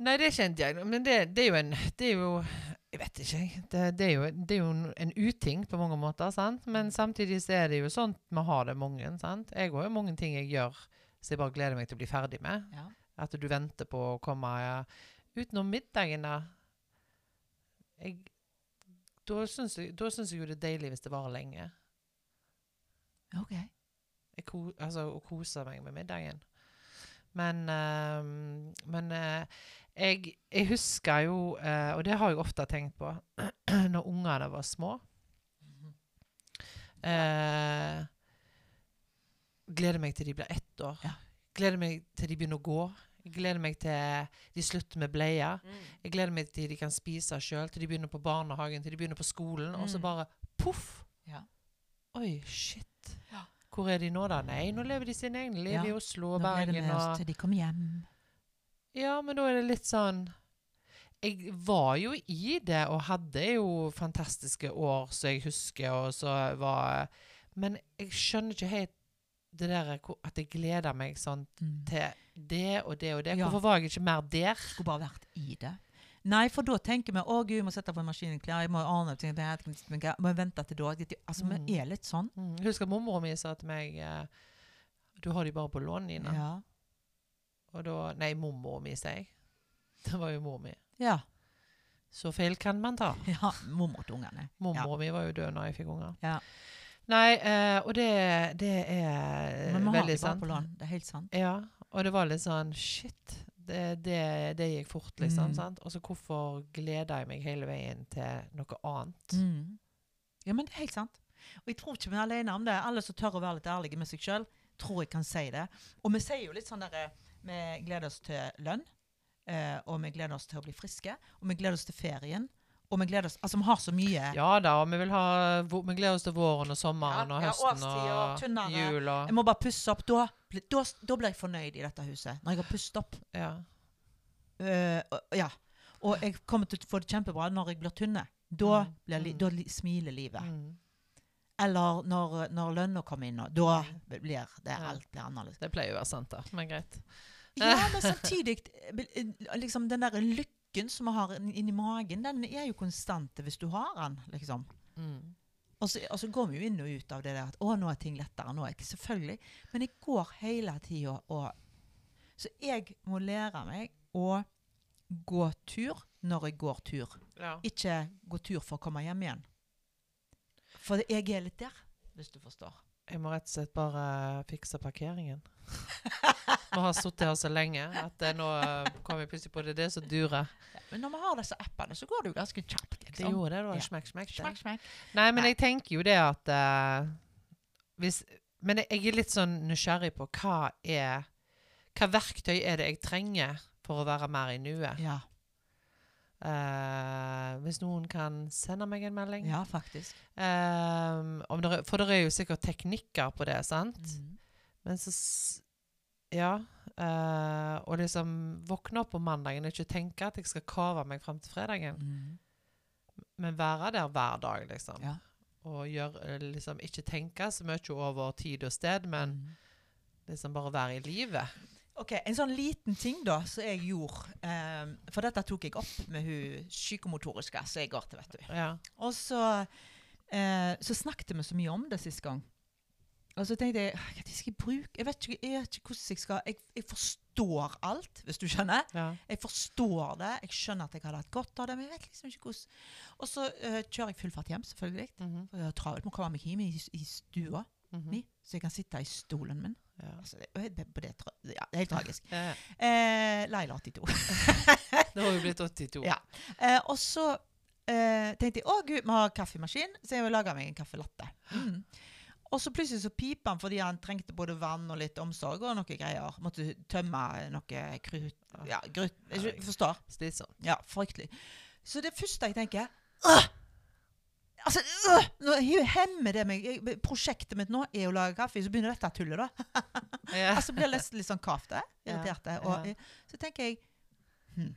Nei, det er ikke en diagnose. Men det, det er en Det er jo Jeg vet ikke, jeg. Det, det, er jo, det er jo en- uting på mange måter, sant? Men samtidig så er det jo sånn vi har det mange, sant? Jeg har jo mange ting jeg gjør som jeg bare gleder meg til å bli ferdig med. Ja. At du venter på å komme ja. Utenom middagen, da. Jeg, da syns jeg, jo det er deilig hvis det varer lenge. OK. Ko, altså, å kose meg med middagen. Men, ehm, men eh, Jeg, jeg husker jo, eh, og det har jeg ofte tenkt på, når ungene var små eh, Gleder meg til de blir ett år. Ja. Gleder meg til de begynner å gå. Jeg gleder meg til de slutter med bleie. Jeg gleder meg til de kan spise sjøl, til de begynner på barnehagen, til de begynner på skolen. Og så Mm. bare poff! Ja. Oi, shit. Ja. Hvor er de nå, da? Nei, nå lever de sine egne liv Ja. i Oslo og Bergen. Nå gleder vi oss til de kommer hjem. Ja, men da er det litt sånn Jeg var jo i det og hadde jo fantastiske år som jeg husker, og så var Men jeg skjønner ikke helt det der at jeg gleder meg sånn Mm. til det og det og det. Ja. Hvorfor var jeg ikke mer der? Skulle bare vært i det. Nei, for da tenker vi å gud, jeg må sette på maskinen klær, jeg må ordne ting, her, jeg må vente til da. Altså, Mm. Vi er litt sånn. Mm. Husker mormora mi sa til meg eh, Du har de bare på lån, Nina. Ja. Og da Nei, mormor mi, sier jeg. Det var jo mor mi. Ja. Så feil kan man ta. ja Mormor til ungene. Mormor mi var jo død når jeg fikk unger. Ja. Nei, eh, og det, det er Men veldig sant. Det er helt sant. Ja, og det var litt sånn Shit, det, det, det gikk fort, liksom. Mm. sant? Og så hvorfor gleder jeg meg hele veien til noe annet? Mm. Ja, men det er helt sant. Og jeg tror ikke vi er alene om det. Alle som tør å være litt ærlige med seg sjøl, tror jeg kan si det. Og vi sier jo litt sånn derre Vi gleder oss til lønn, eh, og vi gleder oss til å bli friske, og vi gleder oss til ferien. Og vi gleder oss Altså, vi har så mye. Ja da, og vi vil ha Vi gleder oss til våren og sommeren Ja, og ja, høsten årstid og og jul og Jeg må bare pusse opp. Da, da, da blir jeg fornøyd i dette huset. Når jeg har pusset opp. Ja. Uh, ja. Og jeg kommer til å få det kjempebra når jeg blir tynne. Da, Mm, blir li, mm. da smiler livet. Mm. Eller når, når lønna kommer inn, da blir det alt blir annerledes. Det pleier jo å være sant, da. Men greit. Ja, men samtidig liksom Den der lykken som vi har inni magen, den er jo konstant hvis du har den, liksom. Mm. Og så, og så går vi jo inn og ut av det der at 'Å, nå er ting lettere.' nå er jeg Selvfølgelig. Men jeg går hele tida og Så jeg må lære meg å gå tur når jeg går tur. Ja. Ikke gå tur for å komme hjem igjen. For jeg er litt der, hvis du forstår. Jeg må rett og slett bare fikse parkeringen. Vi har sittet her så lenge at eh, nå kommer vi jeg plutselig på det. Det er så dure. Men når vi har disse appene, så går det jo ganske kjapt. Det Liksom. gjorde det, da. Ja. Smekk, smekk. smekk, smakk. Nei, men Nei. jeg tenker jo det at uh, hvis, Men jeg er litt sånn nysgjerrig på hva er Hva verktøy er det jeg trenger for å være mer i nuet? Ja, Eh, hvis noen kan sende meg en melding. ja, faktisk. Eh, om det er, for det er jo sikkert teknikker på det, sant? Mm. Men så Ja. Uh, og liksom våkne opp på mandagen og ikke tenke at jeg skal kave meg fram til fredagen. Mm. Men være der hver dag, liksom. Ja. Og gjør, eh, liksom ikke tenke så mye over tid og sted, men Mm. liksom bare være i livet. Ok, En sånn liten ting da, som jeg gjorde um, For dette tok jeg opp med hun psykomotoriske som jeg går til, vet du. Ja. Og så, uh, så snakket vi så mye om det sist gang. Og så tenkte jeg hva skal jeg bruke Jeg vet ikke, jeg vet ikke hvordan jeg skal jeg, jeg forstår alt, hvis du skjønner. ja. Jeg forstår det. Jeg skjønner at jeg hadde hatt godt av det, men jeg vet liksom ikke hvordan. Og så uh, kjører jeg full fart hjem, selvfølgelig. Mhm, For jeg har travelt med å komme meg hjem i, i stua mhm. mi, så jeg kan sitte i stolen min. Ja. Altså, det, det, ja, det er helt tragisk. Ja, ja. Eh, Laila 82. Det har jo blitt 82. Ja. Eh, og så eh, tenkte jeg å gud, vi har kaffemaskin, så jeg vil lage meg en kaffelatte. Mm. Og så plutselig så piper han fordi han trengte både vann og litt omsorg og noe greier. Måtte tømme noe krutt Ja, grut, jeg forstår. Slitsomt. Ja, fryktelig. Så det første jeg tenker øh! Altså, øh! Nå hemmer det meg. Jeg, prosjektet mitt nå er å lage kaffe, så begynner dette tullet, da. Yeah. Altså blir jeg nesten litt sånn kavte. Irriterte. ja. Og yeah. så tenker jeg hm,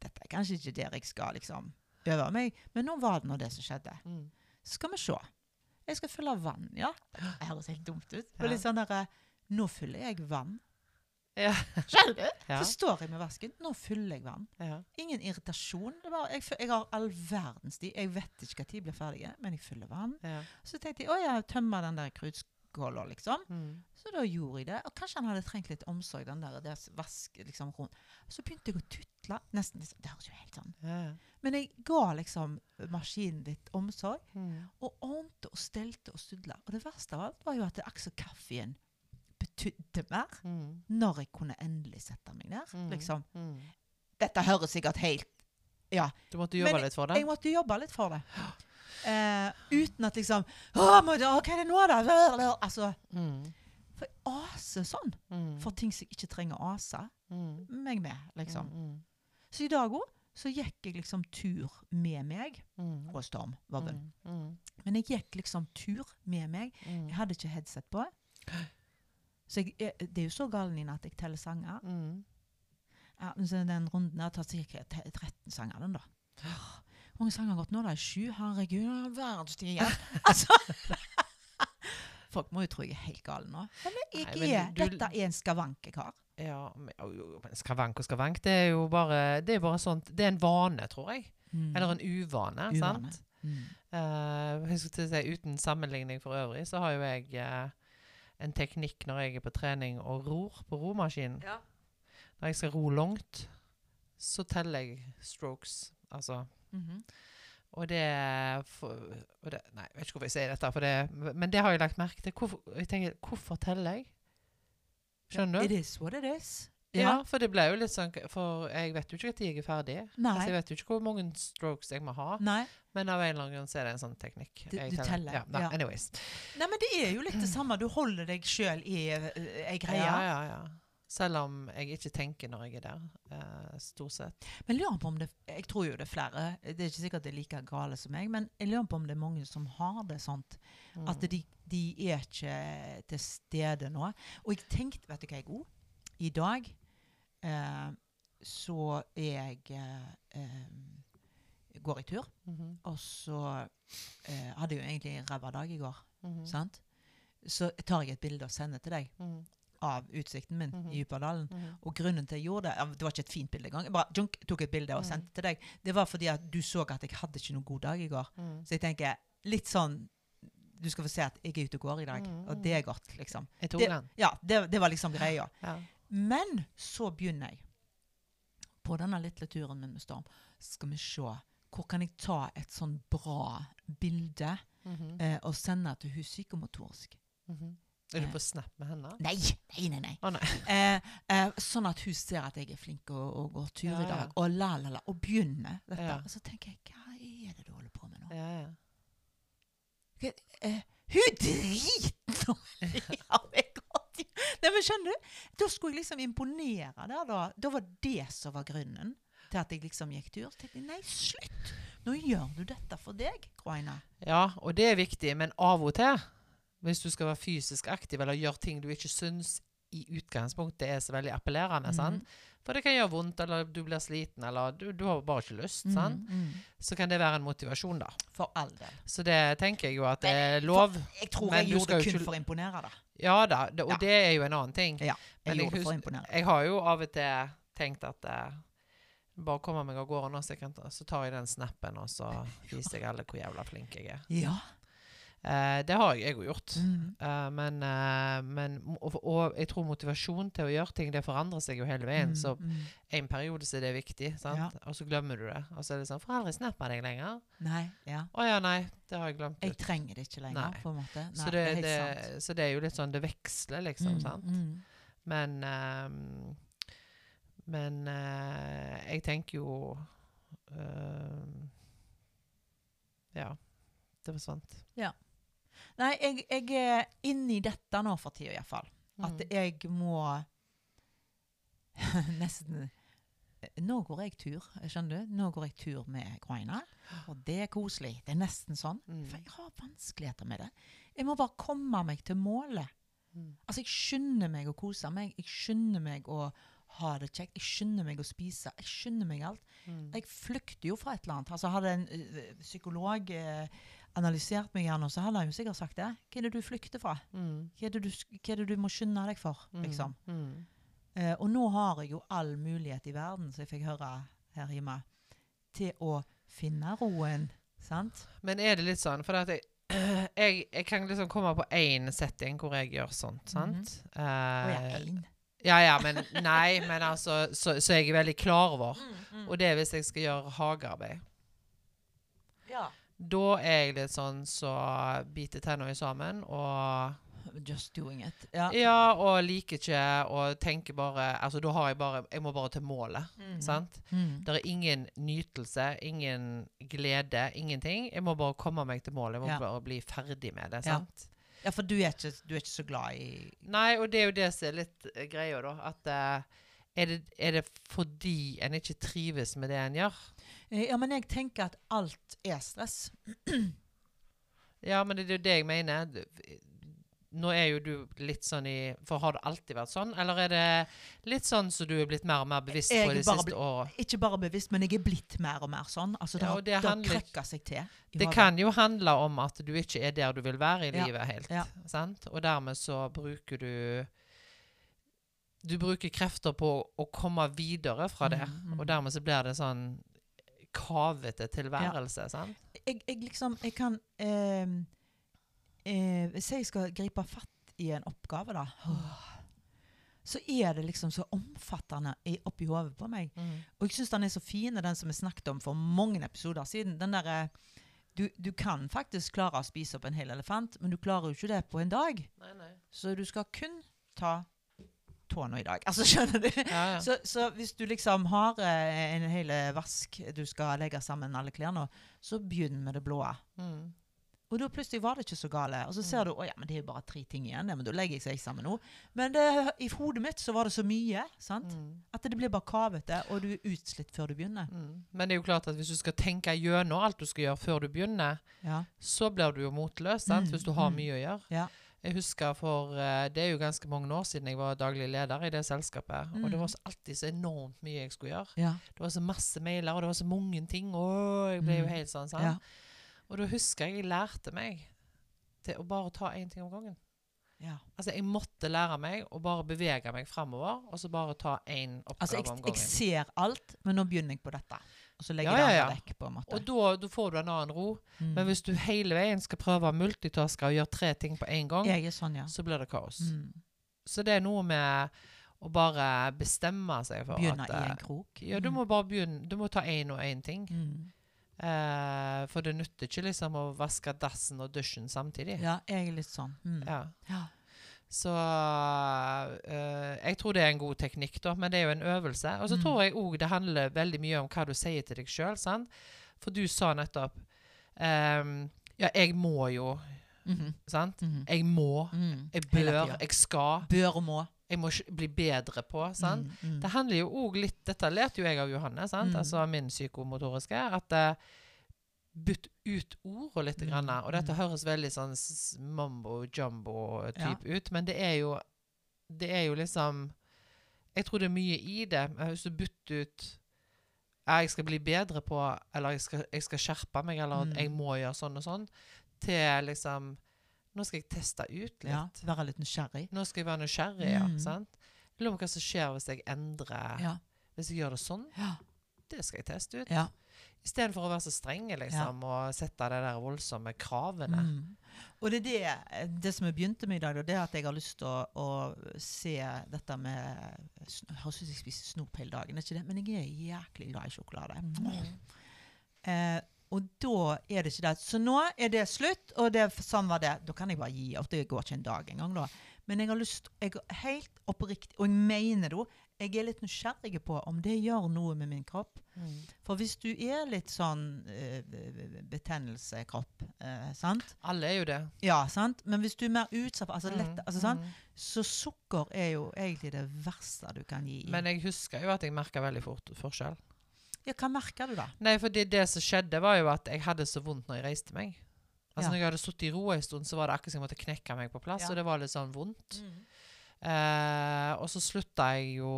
Dette er kanskje ikke der jeg skal liksom øve meg, men nå var det nå det som skjedde. Mm. Så skal vi se. Jeg skal fylle vann, ja. Det høres helt dumt ut. Og litt sånn der, Nå fyller jeg vann. Ja. Skjønner du? Ja. Så står jeg med vasken. Nå fyller jeg vann. Ja. Ingen irritasjon. Det var, jeg, jeg har all verdens tid. Jeg vet ikke når jeg blir ferdig, men jeg fyller vann. Ja. Så tenkte jeg å ja, tømme den der krutskåla, liksom. Mm. Så da gjorde jeg det. Og kanskje han hadde trengt litt omsorg, den der, der vask liksom rundt. Så begynte jeg å tutle. Nesten liksom, Det høres jo helt sånn Ja. Men jeg ga liksom maskinen litt omsorg, Mm. og ordnet og stelte og studla. Og det verste av alt var jo at det akkurat som kaffen betydde mer Mm. når jeg kunne endelig sette meg der. Mm. Liksom. Mm. Dette høres sikkert helt Ja. Du måtte jobbe Men litt for det? Jeg måtte jobbe litt for det. Uh, uten at liksom Å, må, å, hva er det nå, da? Altså, Mm. for jeg aser sånn Mm. for ting som jeg ikke trenger å ase Mm. meg med, liksom. Så i dag òg så gikk jeg liksom tur med meg. Mm. Og Storm var vel. Mm. Mm. Men jeg gikk liksom tur med meg. Jeg hadde ikke headset på. Så jeg, jeg, det er jo så galt Nina, at jeg teller sanger. Mm. Ja, men så den runden har tatt sikkert 13 sanger, den da. Hvor mange sanger har gått nå? da? Sju? Herregud, all verdens tid igjen. altså. Folk må jo tro jeg er helt gal nå. Men jeg Nei, men er, du- dette er en skavank jeg har. Ja, men, skavank og skavank, det er jo bare Det er bare sånt Det er en vane, tror jeg. Eller en uvane. Uvane. sant? Mm. Uh, si, uten sammenligning for øvrig, så har jo jeg eh, en teknikk når jeg er på trening og ror på romaskinen. Ja. Når jeg skal ro langt, så teller jeg strokes. Altså Mhm. Og det, for, og det Nei, jeg vet ikke hvorfor jeg sier dette, det, men det har jeg lagt merke til. Hvorfor, jeg tenker, hvorfor teller jeg? Skjønner It du? is what it is. Ja, for det ble jo litt sånn For jeg vet jo ikke når jeg er ferdig. Altså, jeg vet jo ikke hvor mange strokes jeg må ha. Nei. Men av en eller annen grunn så er det en sånn teknikk. Du- du teller, Ja, nei, ja. Anyways. Nei, men det er jo litt det samme. Du holder deg sjøl i uh, ei greie. Ja, ja, ja. Selv om jeg ikke tenker når jeg er der. eh, stort sett. Men lurer på om det Jeg tror jo det er flere. Det er ikke sikkert det er like gale som meg, men jeg lurer på om det er mange som har det sånt. Mm. At de, de er ikke til stede nå. Og jeg tenkte, vet du hva jeg god? I dag eh, så jeg eh, Går i tur, Mhm, og så eh, hadde jeg jo egentlig en ræva dag i går. mhm, sant? Så tar jeg et bilde og sender til deg mhm, av utsikten min Mhm. i Djupedalen. mhm. Og grunnen til jeg gjorde det Det var ikke et fint bilde engang. Jeg bare junk, tok et bilde og Mhm. sendte til deg. Det var fordi at du så at jeg hadde ikke noen god dag i går. Mhm. Så jeg tenker litt sånn Du skal få se at jeg er ute og går i dag. Mhm. Og det er godt, liksom. Jeg tok Det- den. Ja, det, det var liksom greia. Ja. Men så begynner jeg på denne litteraturen turen min med Storm. Skal vi se hvor kan jeg ta et sånn bra bilde Mhm, eh, og sende til hun psykomotorisk? mhm. Er du på Snap med henne? Nei, nei, nei. nei. Oh, nei. Eh, eh, sånn at hun ser at jeg er flink og, og går tur Ja, i ja. dag. Og la, la, la. Og begynner dette. Ja. Og så tenker jeg, hva er det du holder på med nå? Ja, ja. Eh, hun driter nå ja, i. Nei, men skjønner du? Da skulle jeg liksom imponere der, da. Da var det som var grunnen til at jeg liksom gikk tur. Så tenkte jeg, nei, slutt! Nå gjør du dette for deg, Groina. ja, og det er viktig, men av og til, hvis du skal være fysisk aktiv eller gjøre ting du ikke syns i utgangspunktet er så veldig appellerende, Mhm. sant? For det kan gjøre vondt, eller du blir sliten, eller du, du har bare ikke lyst, Mm, mm. så kan det være en motivasjon, da. For all del. Så det tenker jeg jo at det er lov. Jeg tror jeg gjorde det kun ikke- for å imponere, da. Ja da, det, og Ja. det er jo en annen ting. Ja, jeg Men jeg gjorde det for å imponere. Jeg har jo av og til tenkt at uh, bare kommer meg av gårde nå, så, ta, så tar jeg den snappen, og så viser jeg alle hvor jævla flink jeg er. Ja. Eh, det har jeg, òg gjort. Mm. Eh, men eh, men og, og jeg tror motivasjon til å gjøre ting, det forandrer seg jo hele veien. Mm, Så mm. en periode så er det viktig, sant? Ja. og så glemmer du det. Og så er det sånn Får aldri snappa deg lenger. Nei, ja. Å ja, nei, det har jeg glemt. Jeg trenger det ikke lenger, Nei. på en måte. Nei, så, det, det, sant. så det er jo litt sånn Det veksler, liksom. Mm, sant? mm. Men Men eh, jeg tenker jo Ja. Det forsvant. Nei, jeg, jeg er inni dette nå for tida, iallfall. At Mm. jeg må Nesten Nå går jeg tur, skjønner du? Nå går jeg tur med Groina, og det er koselig. Det er nesten sånn. Mm. For jeg har vanskeligheter med det. Jeg må bare komme meg til målet. Mm. Altså, jeg skynder meg å kose meg. Jeg skynder meg å ha det kjekt. Jeg skynder meg å spise. Jeg skynder meg alt. Mm. Jeg flykter jo fra et eller annet. Altså, hadde en ø, psykolog eh, analysert meg gjerne, så hadde han jo sikkert sagt det. Hva er det du flykter fra? Mm. Hva er du, hva er det du må skynde deg for? Mm. liksom? Mm. Eh, og nå har jeg jo all mulighet i verden, som jeg fikk høre her hjemme, til å finne roen. Sant? Men er det litt sånn For jeg, jeg, jeg kan liksom komme på én setting hvor jeg gjør sånt, sant? Mhm. Og jeg Eh, er én. ja, ja, men Nei, men altså Så, så jeg er veldig klar over. Mm, Og det er hvis jeg skal gjøre hagearbeid. Ja. Da er jeg litt sånn så biter tenna sammen og Just doing it. Ja. Ja, og liker ikke og tenker bare Altså, da har jeg bare Jeg må bare til målet. Mm. Sant? Mm. Det er ingen nytelse, ingen glede, ingenting. Jeg må bare komme meg til målet. Jeg må Ja. bare bli ferdig med det. Sant? Ja, for du er, ikke, du er ikke så glad i Nei, og det er jo det som er litt eh, greia, da. At eh, er, det, er det fordi en ikke trives med det en gjør? Eh, Ja, men jeg tenker at alt er stress. Ja, men det er jo det jeg mener. Nå er jo du litt sånn i For har det alltid vært sånn? Eller er det litt sånn som du er blitt mer og mer bevisst Jeg på de siste åra? Ikke bare bevisst, men jeg er blitt mer og mer sånn. Altså, det Ja, har, det har handler- seg til. Det kan jo handle om at du ikke er der du vil være i Ja, livet helt. ja. Sant? Og dermed så bruker du Du bruker krefter på å komme videre fra det. Mm, mm. Og dermed så blir det sånn kavete tilværelse. Sant? jeg, jeg liksom Jeg kan eh, eh, Hvis jeg skal gripe fatt i en oppgave, da Så er det liksom så omfattende oppi hodet på meg. Mm. Og jeg syns den er så fin, den som vi snakket om for mange episoder siden. Den derre du, du kan faktisk klare å spise opp en hel elefant, men du klarer jo ikke det på en dag. Nei, nei. Så du skal kun ta tåna i dag. Altså, skjønner du? Ja, ja. Så, så hvis du liksom har eh, en hel vask du skal legge sammen alle klærne, så begynn med det blå. Mm. Og da plutselig var det ikke så gale. Og så ser Mm. du å ja, men det er jo bare tre ting igjen. Ja, men da legger jeg seg sammen nå. Men det, i hodet mitt så var det så mye sant? Mm. at det blir bare kavete, og du er utslitt før du begynner. Mm. Men det er jo klart at hvis du skal tenke gjennom alt du skal gjøre før du begynner, Ja. så blir du jo motløs sant? Mm, hvis du har mm. mye å gjøre. Ja. Jeg husker for eh, Det er jo ganske mange år siden jeg var daglig leder i det selskapet. Og det Mm. var alltid så enormt mye jeg skulle gjøre. Ja. Det var så masse mailer, og det var så mange ting. Åh, jeg ble jo Mm. helt sånn. sant? Ja. Og da husker jeg jeg lærte meg til å bare ta én ting om gangen. ja. Altså Jeg måtte lære meg å bare bevege meg framover, og så bare ta én oppgave Altså, jeg, om jeg ser alt, men nå begynner jeg på dette. Og så legger Ja, ja, ja, det vekk, på en måte. Og da, får du en annen ro. Mm. Men hvis du hele veien skal prøve å multitaske og gjøre tre ting på én gang, sånn, ja. så blir det kaos. Mm. Så det er noe med å bare bestemme seg for Begynne at i eh, en krok. Ja, du må bare begynne. Du må ta én og én ting. Mm. Eh, for det nytter ikke liksom å vaske dassen og dusjen samtidig. Ja, jeg er litt sånn. Mm. Ja. Ja. Så eh, jeg tror det er en god teknikk, da, men det er jo en øvelse. Og så Mm. tror jeg òg det handler veldig mye om hva du sier til deg sjøl. For du sa nettopp um, Ja, jeg må jo. Mhm. Sant? Mhm. Jeg må. Mm. Jeg bør. Jeg skal. Bør og må. Jeg må bli bedre på. Sant? Mm. Mm. Det handler jo òg litt Dette lærte jo jeg av Johanne, sant? Mm. altså min psykomotoriske. At eh, bytt ut ordet litt. Mm, Grann, og dette mm. høres veldig sånn mambo jumbo-type ut, men det er jo Det er jo liksom Jeg tror det er mye i det. Hvis du bytter ut ja, jeg skal bli bedre på, eller jeg skal, jeg skal skjerpe meg, eller Mm. jeg må gjøre sånn og sånn, til liksom Nå skal jeg teste ut litt. Ja, være litt nysgjerrig. Nå skal jeg være nysgjerrig. ja, Mm. sant? Jeg lurer på hva som skjer hvis jeg endrer Ja. Hvis jeg gjør det sånn. Ja. Det skal jeg teste ut. ja. Istedenfor å være så strenge liksom, og sette de der voldsomme kravene. Mm. Og det er det, det som jeg begynte med i dag, da, det er at jeg har lyst til å, å se dette med Jeg ut jeg spiser snop hele dagen, er ikke det? men jeg er jæklig glad i sjokolade. Mm. Eh, og da er det ikke det. Så nå er det slutt, og det, sånn var det. Da kan jeg bare gi opp. Det går ikke en dag engang, da. Men jeg har lyst jeg, Helt oppriktig, og jeg mener det jeg er litt nysgjerrig på om det gjør noe med min kropp. Mm. For hvis du er litt sånn uh, betennelsekropp, uh, sant? Alle er jo det. Ja, sant? Men hvis du er mer utsatt altså lett, Mm, altså, mm. Så sukker er jo egentlig det verste du kan gi. Men jeg husker jo at jeg merka veldig fort forskjell. ja, hva merker du da? Nei, for det, det som skjedde, var jo at jeg hadde så vondt når jeg reiste meg. Altså Ja. Når jeg hadde sittet i ro en stund, så var det akkurat som jeg måtte knekke meg på plass. Ja. Og det var litt sånn vondt. Eh, og så slutta jeg jo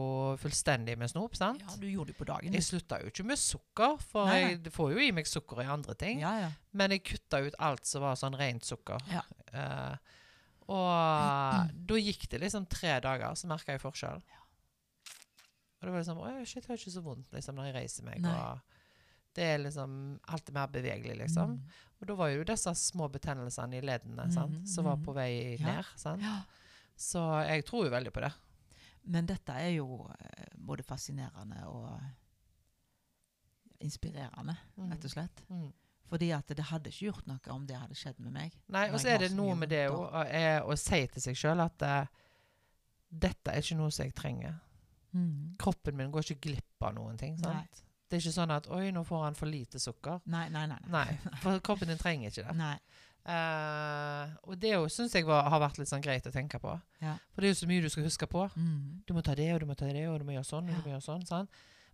fullstendig med snop, sant? Ja, du gjorde det på dagen. Jeg slutta jo ikke med sukker, for Nei, nei. jeg får jo i meg sukker i andre ting. Ja, ja. Men jeg kutta ut alt som var sånn rent sukker. Ja. Eh, og da gikk det liksom tre dager, så merka jeg forskjell. Og det var liksom Oi, shit, jeg har ikke så vondt liksom, når jeg reiser meg. Nei. Og det er liksom alt er mer bevegelig, liksom. Mm. Og da var jo disse små betennelsene i leddene sant, Mhm, som var mhm. på vei ned. Sant? Ja. Så jeg tror jo veldig på det. Men dette er jo eh, både fascinerende og inspirerende, Mm. rett og slett. Mm. Fordi at det hadde ikke gjort noe om det hadde skjedd med meg. Nei, og så er det noe med det å, å, si til seg sjøl at uh, dette er ikke noe som jeg trenger. Mm. Kroppen min går ikke glipp av noen ting. Nei. sant? Det er ikke sånn at 'oi, nå får han for lite sukker'. Nei, nei, nei. Nei, for kroppen din trenger ikke det. Nei. Eh, og det syns jeg var, har vært litt sånn greit å tenke på. Ja. For det er jo så mye du skal huske på. Mm. Du må ta det, og du må ta det, og du må gjøre sånn, og Ja. du må gjøre sånn. sant?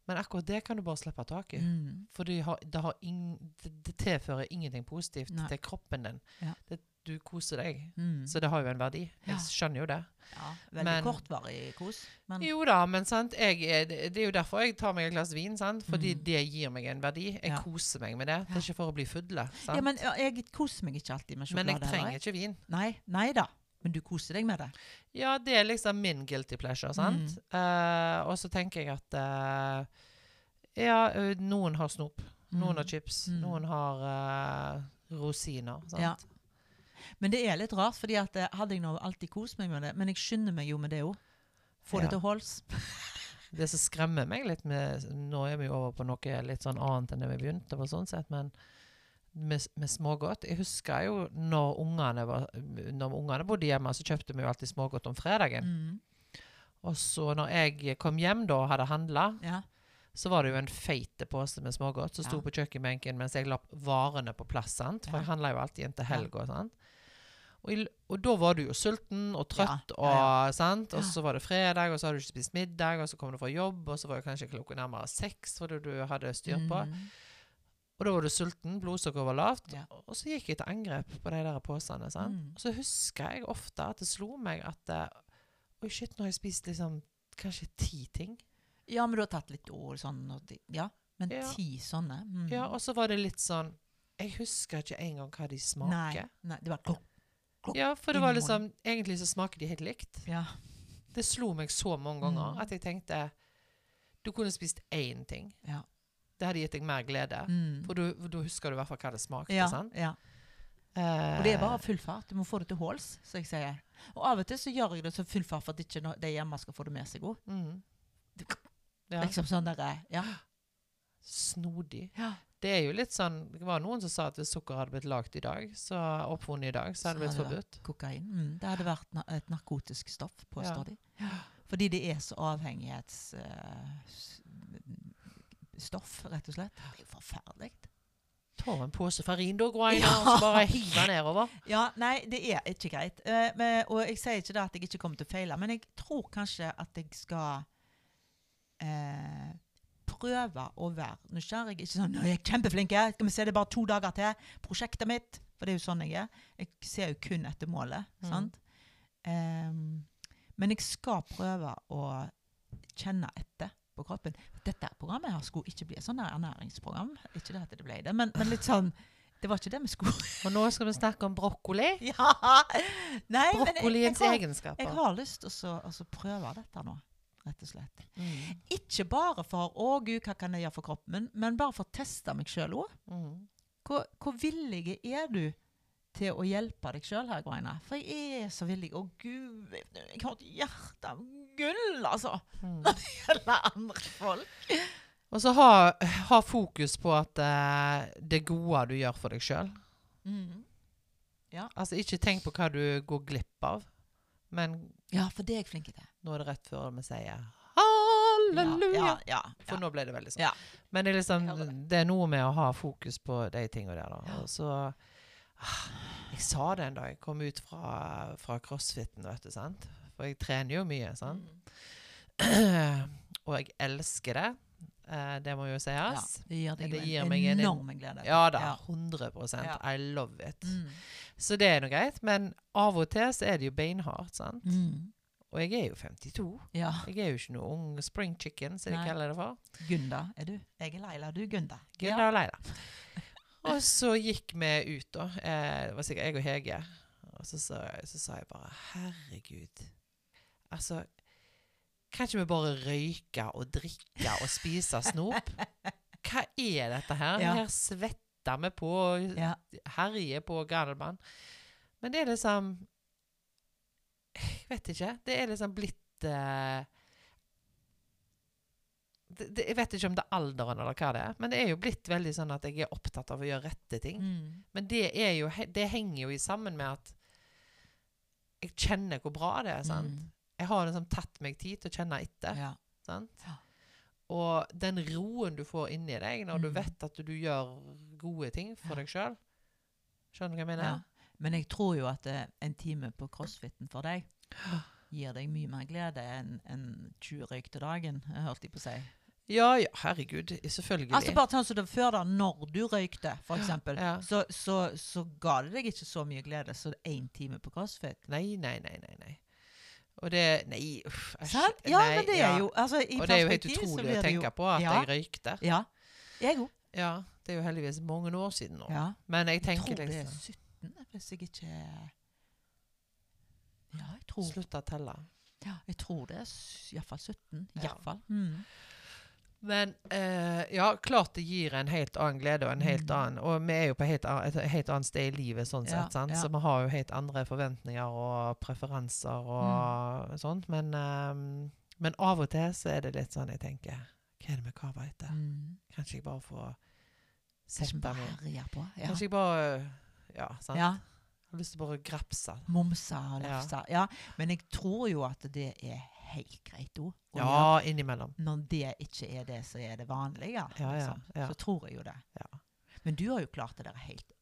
Men akkurat det kan du bare slippe tak i. Mm. For det, har, det, har ing, det, det tilfører ingenting positivt Nei. til kroppen din. Ja. Det, du koser deg. Mm. Så det har jo en verdi. Jeg skjønner jo det. Ja, veldig Men- kortvarig kos. Men Jo da, men sant, jeg, det det er jo derfor jeg tar meg et glass vin. sant? Fordi Mm. det gir meg en verdi. Jeg Ja. koser meg med det. Det er ikke for å bli fulle. sant? ja, men jeg koser meg ikke alltid med sjokolade. men jeg trenger ikke vin. Nei, nei da. Men du koser deg med det. Ja, det er liksom min guilty pleasure, sant? Mm. Uh, og så tenker jeg at uh, Ja, noen har snop. Noen Mm. har chips. Mm. Noen har uh, rosiner. sant? Ja. Men det er litt rart, fordi at eh, hadde jeg nå alltid kost meg med det, men jeg skynder meg jo med det òg. Få det Ja. til holds. Det som skremmer meg litt med Nå er vi jo over på noe litt sånn annet enn det vi begynte på, sånn sett, men med, med smågodt Jeg husker jo når ungene, var, når ungene bodde hjemme, så kjøpte vi jo alltid smågodt om fredagen. Mm. Og så når jeg kom hjem da og hadde handla, Ja. så var det jo en feite pose med smågodt som sto Ja. på kjøkkenbenken mens jeg la varene på plass. sant? For Ja. jeg handla jo alltid inn til helga. sant? Og, i, og da var du jo sulten og trøtt, Ja, ja, Og, sant? og så var det fredag, og så hadde du ikke spist middag, og så kom du fra jobb, og så var det kanskje klokka nærmere seks fordi du hadde styr på. Mm. Og da var du sulten, blodsukkeret var lavt, og så gikk jeg til angrep på de der posene. sant? Mm. Og så husker jeg ofte at det slo meg at eh, Oi, shit, nå har jeg spist liksom kanskje ti ting. Ja, men du har tatt litt ord sånn. og de- Ja, men Ja. ti sånne. Mm. Ja, og så var det litt sånn Jeg husker ikke engang hva de smaker. Nei, nei, det var klokk. Ja, for det var liksom Egentlig så smaker de helt likt. Ja. Det slo meg så mange ganger Mm. at jeg tenkte Du kunne spist én ting. Ja. Det hadde gitt deg mer glede. Mm. For da husker du i hvert fall hva det smakte. ja, sant? ja. Eh, Og det er bare full fart. Du må få det til håls, som jeg sier. Og av og til så gjør jeg det så full fart for at ikke de hjemme skal få det med seg òg. mm. ja. Liksom sånn derre Ja. Snodig. ja. Det er jo litt sånn Det var noen som sa at hvis sukker hadde blitt lagd i dag, så oppfunnet i dag, så hadde det blitt forbudt. Kokain. Mm. Det hadde vært na et narkotisk stoff, påstår de. Fordi det er så avhengighetsstoff, rett og slett. Det er jo forferdelig. Ta en pose farin, da, Guaina, Ja. og så bare hive den nedover. Ja, nei, det er ikke greit. Uh, men, og jeg sier ikke det at jeg ikke kommer til å feile, men jeg tror kanskje at jeg skal eh, prøve å være nysgjerrig. Ikke sånn 'Jeg er kjempeflink, skal vi se det bare to dager til'. Prosjektet mitt. For det er jo sånn jeg er. Jeg ser jo kun etter målet. Mm. sant? Um, men jeg skal prøve å kjenne etter på kroppen. Dette programmet her skulle ikke bli et sånn ernæringsprogram. Ikke det at det ble det, men, men litt sånn Det var ikke det vi skulle Og nå skal vi snakke om brokkoli. Ja! Nei, men jeg, jeg, Brokkoliens har, egenskaper. jeg har lyst til å prøve dette nå, rett og slett. Mm. Ikke bare for 'Å, gud, hva kan jeg gjøre for kroppen?', min?', men bare for å teste meg sjøl òg. Mm. Hvor, hvor villig er du til å hjelpe deg sjøl her, Greina? For jeg er så villig. Å, gud, jeg har et hjerte av gull, altså! Mm. gjelder andre folk. Og så ha, ha fokus på at uh, det gode du gjør for deg sjøl. Mm. Altså, ikke tenk på hva du går glipp av, men Ja, for det er jeg flink til. Nå er det rett før vi sier halleluja. Ja, ja, For ja. nå ble det veldig sånn. Ja. Men det er liksom Det er noe med å ha fokus på de tingene der, da. Ja. Og så ah, Jeg sa det en dag jeg kom ut fra, fra crossfiten, vet du, sant. For jeg trener jo mye, sant. Mm. Og jeg elsker det. Eh, det må jo Ja, sies. det gir deg Det en gir meg en- enorm glede. Ja da. Ja. 100 Ja. I love it. Mm. Så det er nå greit. Men av og til så er det jo beinhardt, sant. Mm. Og jeg er jo 52. Ja. Jeg er jo ikke noe ung spring chicken, som de kaller det for. Gunda er du. Jeg er Leila, du er Gunda. Gunda og Leila. Og så gikk vi ut, da. Eh, det var sikkert jeg og Hege. Og så jeg, så sa jeg bare Herregud. Altså Kan ikke vi bare røyke og drikke og spise snop? Hva er dette her? Ja. Her svetter vi på, Ja. herjer på Gardermann. Men det er liksom vet ikke. Det er liksom blitt uh, det, det, Jeg vet ikke om det er alderen eller hva det er, men det er jo blitt veldig sånn at jeg er opptatt av å gjøre rette ting. Mm. Men det, jo, det henger jo i sammen med at jeg kjenner hvor bra det er. sant? Mm. Jeg har liksom tatt meg tid til å kjenne etter. Ja. sant? Ja. Og den roen du får inni deg når du Mm. vet at du gjør gode ting for deg sjøl Skjønner du hva jeg mener? Ja. Men jeg tror jo at eh, en time på crossfiten for deg gir deg mye mer glede enn en 20 røyk til dagen, hørte jeg på å si. Ja, ja, herregud. Selvfølgelig. Altså bare sånn som det før da, når du røykte, eksempel, Ja. så, så, så ga det deg ikke så mye glede som én time på crossfit. Nei, nei, nei, nei. nei. Og det Nei, uff. Sant? Ja, Nei, men det er jo altså, i Og det er jo helt utrolig å jo- tenke på at Ja. jeg røykte. Ja. Jeg òg. Ja, det er jo heldigvis mange år siden nå. Ja. Men jeg Jeg tenker tror det er liksom 17, hvis jeg ikke Ja, jeg tror, Slutt å telle. ja, jeg tror det er iallfall 17. Ja. Iallfall. Mm. Men eh, ja, klart det gir en helt annen glede og en helt Mm. annen Og vi er jo på helt, et helt annet sted i livet, sånn Ja, sett. Sant? ja. Så vi har jo helt andre forventninger og preferanser og Mm. sånt. Men, eh, men av og til så er det litt sånn jeg tenker Hva er det med kaver etter? Mm. Kanskje jeg bare får sette bare meg herjer på. Ja. Kanskje jeg bare Ja, sant? Ja. Jeg har lyst til bare å grapse. Momsa og lefse. Ja. Men jeg tror jo at det er helt greit òg. Ja, innimellom. Når det ikke er det som er det vanlige, Ja, ja, liksom, ja. så tror jeg jo det. Ja. Men du har jo klart det der helt,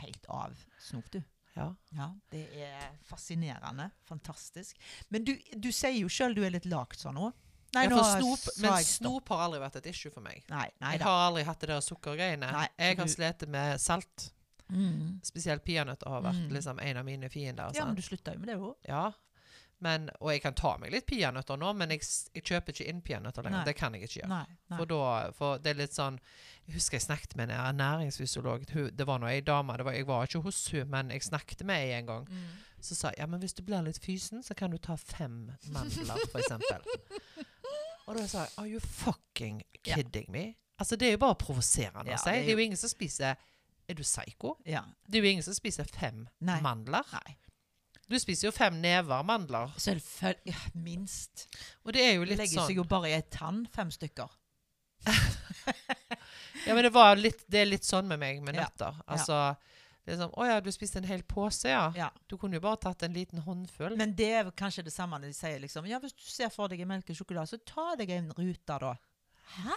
helt av snop, du. Ja. Ja, Det er fascinerende. Fantastisk. Men du, du sier jo sjøl du er litt lagt sånn òg. ja for snop, men snop har aldri vært et issue for meg. Nei, nei Jeg har aldri hatt det der sukkergreiene. Nei, jeg har slitt med salt. Mm. Spesielt peanøtter har vært Mm. liksom en av mine fiender. Ja, men du slutta jo med det òg. Ja. Men, og jeg kan ta meg litt peanøtter nå, men jeg, jeg kjøper ikke inn peanøtter lenger. Nei. Det kan jeg ikke gjøre. Nei. nei. For, da, for det er litt sånn Jeg husker jeg snakket med en ernæringsfysiolog. Det var nå ei dame. Det var, jeg var ikke hos hun, men jeg snakket med ei en gang. Mm. Så sa jeg ja, men hvis du blir litt fysen, så kan du ta fem mandler, eksempel. Og da sa jeg are you fucking kidding kidding me? Altså, det er jo bare provoserende Ja, si. det er jo- ingen som spiser Er du psyko? Ja. Det er jo ingen som spiser fem Nei. mandler. Nei. Du spiser jo fem never mandler. Selvfølgelig. Ja, minst. Og det er jo litt legger sånn seg jo bare i ei tann, fem stykker. Ja, men det, var litt, det er litt sånn med meg med Ja. nøtter. Altså det er sånn, Å ja, du spiste en hel pose, ja. Ja. Du kunne jo bare tatt en liten håndfull. Men det er kanskje det samme når de sier liksom Ja, hvis du ser for deg en melkesjokolade, så ta deg en rute, da. Hæ?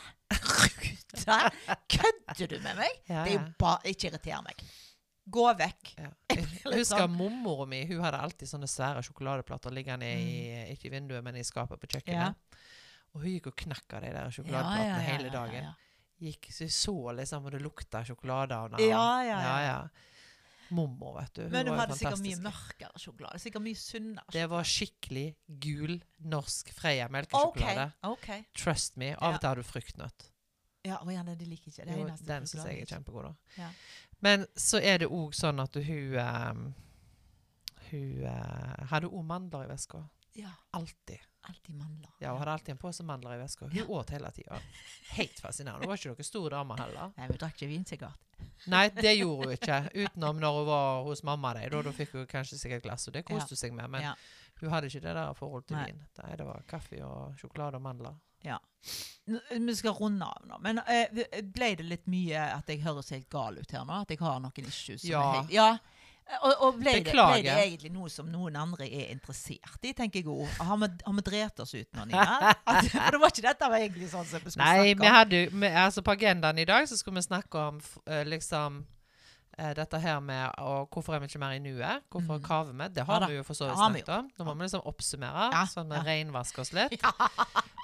Kødder du med meg? Ja, Det er jo bare Ikke irriter meg. Gå vekk. Ja. Jeg husker sånn- mormora mi. Hun hadde alltid sånne svære sjokoladeplater liggende i ikke i vinduet, men i skapet på kjøkkenet. Ja. Og hun gikk og knakk av de der sjokoladeplatene hele dagen. Ja, Gikk, så jeg så liksom, og det lukta sjokolade av henne. Ja, ja, ja. Mormor, vet du. Hun Men hun hadde sikkert mye mørkere sjokolade. Sikkert mye sunnere. sjokolade. Det var skikkelig gul norsk Freia melkesjokolade. Okay, okay. Trust me. Av og til har du fruktnøtt. Ja, og gjerne de liker ikke. Det Jo, den syns jeg er kjempegod. da. Ja. Men så er det òg sånn at hun ehm, Hun uh, hadde òg mandler i veska. Ja, Alltid. alltid mandler. Ja, Hun hadde alltid en pose mandler i veska. Hun Ja. åt hele tida. Helt fascinerende. Hun var ikke noen stor dame heller. Nei, vi drakk ikke vin, sikkert. Nei, det gjorde hun ikke. Utenom når hun var hos mamma. De, da, da fikk hun kanskje sikkert glass, og det koste hun seg med. Men Ja. hun hadde ikke det der forholdet til Nei. vin. Nei, det var kaffe og sjokolade og mandler. N- Vi skal runde av nå. Men eh, ble det litt mye at jeg høres helt gal ut her nå? At jeg har noen issues? som Ja. helt, ja. Og, og ble, det, ble det egentlig noe som noen andre er interessert i, tenker jeg òg? Har vi, drept oss ut nå, Nina? At, for det var ikke dette var egentlig sånn som vi skulle Nei, snakke om. jo altså På agendaen i dag så skulle vi snakke om eh, liksom eh, dette her med og hvorfor er vi ikke mer i nuet? Hvorfor mm. kaver vi? Det har ja, vi jo for så vidt vi snakket om. Nå må vi liksom oppsummere, Ja, sånn vi ja. renvasker oss litt.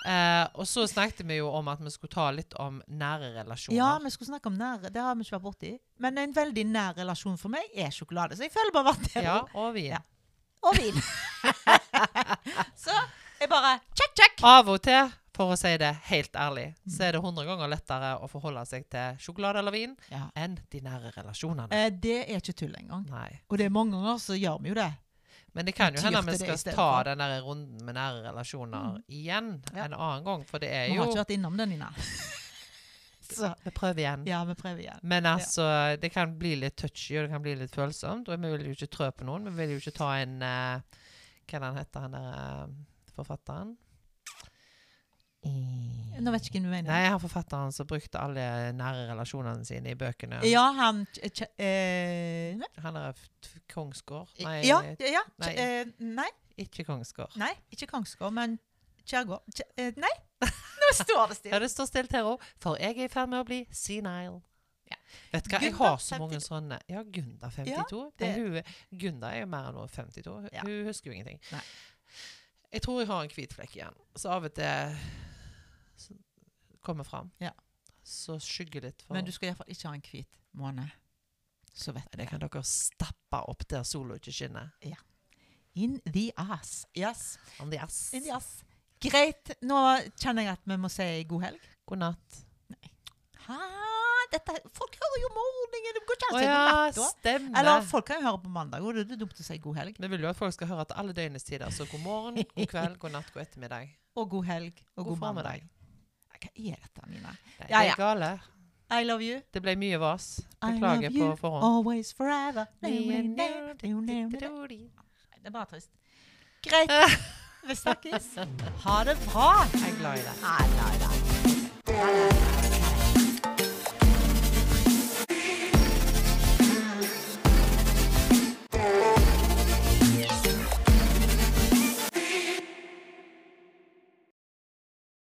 Eh, og så snakket vi jo om at vi skulle ta litt om nære relasjoner. Ja, vi skulle snakke om nære. Det har vi ikke vært borti. Men en veldig nær relasjon for meg er sjokolade. Så jeg føler bare vært der. Ja, og vin. Ja. Og vin. så jeg bare check, check. Av og til, for å si det helt ærlig, Mm. så er det 100 ganger lettere å forholde seg til sjokolade eller vin Ja. enn de nære relasjonene. Eh, det er ikke tull engang. Nei. Og det er mange ganger så gjør vi jo det. Men det kan jo hende vi skal ta den der runden med nære relasjoner Mm. igjen Ja. en annen gang, for det er jo Vi har ikke vært innom den, Nina. så Vi prøver igjen. ja, vi prøver igjen. Men altså, det kan bli litt touchy, og det kan bli litt følsomt. Og vi vil jo ikke trø på noen. Vi vil jo ikke ta en uh, Hva er det han heter, han der uh, forfatteren? Nå vet jeg ikke hvem du mener. Nei, han forfatteren som brukte alle nære relasjonene sine i bøkene. Ja, han eh, Han er Kongsgård? Nei, ja, ja, ja. nei. Eh, nei, ikke Kongsgård. nei, ikke Kongsgård, men Kjærgård. Kj- eh, nei, nå står det Ja, det står stille her òg, for jeg er i ferd med å bli senile. Ja. Vet hva, jeg har så mange 52. sånne Ja, Gunda 52. Ja, det- hun, Gunda er jo mer enn hun er 52. Ja. Hun husker jo ingenting. Nei. Jeg tror jeg har en hvit flekk igjen, så av og til kommer fram. Ja. Så skygger litt for Men du skal iallfall ikke ha en hvit måned. Så vet Det kan dere stappe opp der sola ikke skinner. In the ass. Yes. On the ass. In the ass. Greit. Nå kjenner jeg at vi må si god helg. God natt. Hæ? Dette, folk hører jo morgenen. Det går ikke an Å si god natt, da. Eller folk kan jo høre på mandag, og det er dumt å si god helg. Vi vil jo at folk skal høre til alle døgnets tider. Så god morgen, god kveld, god natt, god ettermiddag. Og god helg. Og god, God formiddag. Hva er dette, Nina? Nei, Ja, det ja. gale. I love you. Det ble mye vas. Beklager på forhånd. Always forever. Det er bare trist. Greit. Vi snakkes. Ha det bra. Jeg er glad i deg.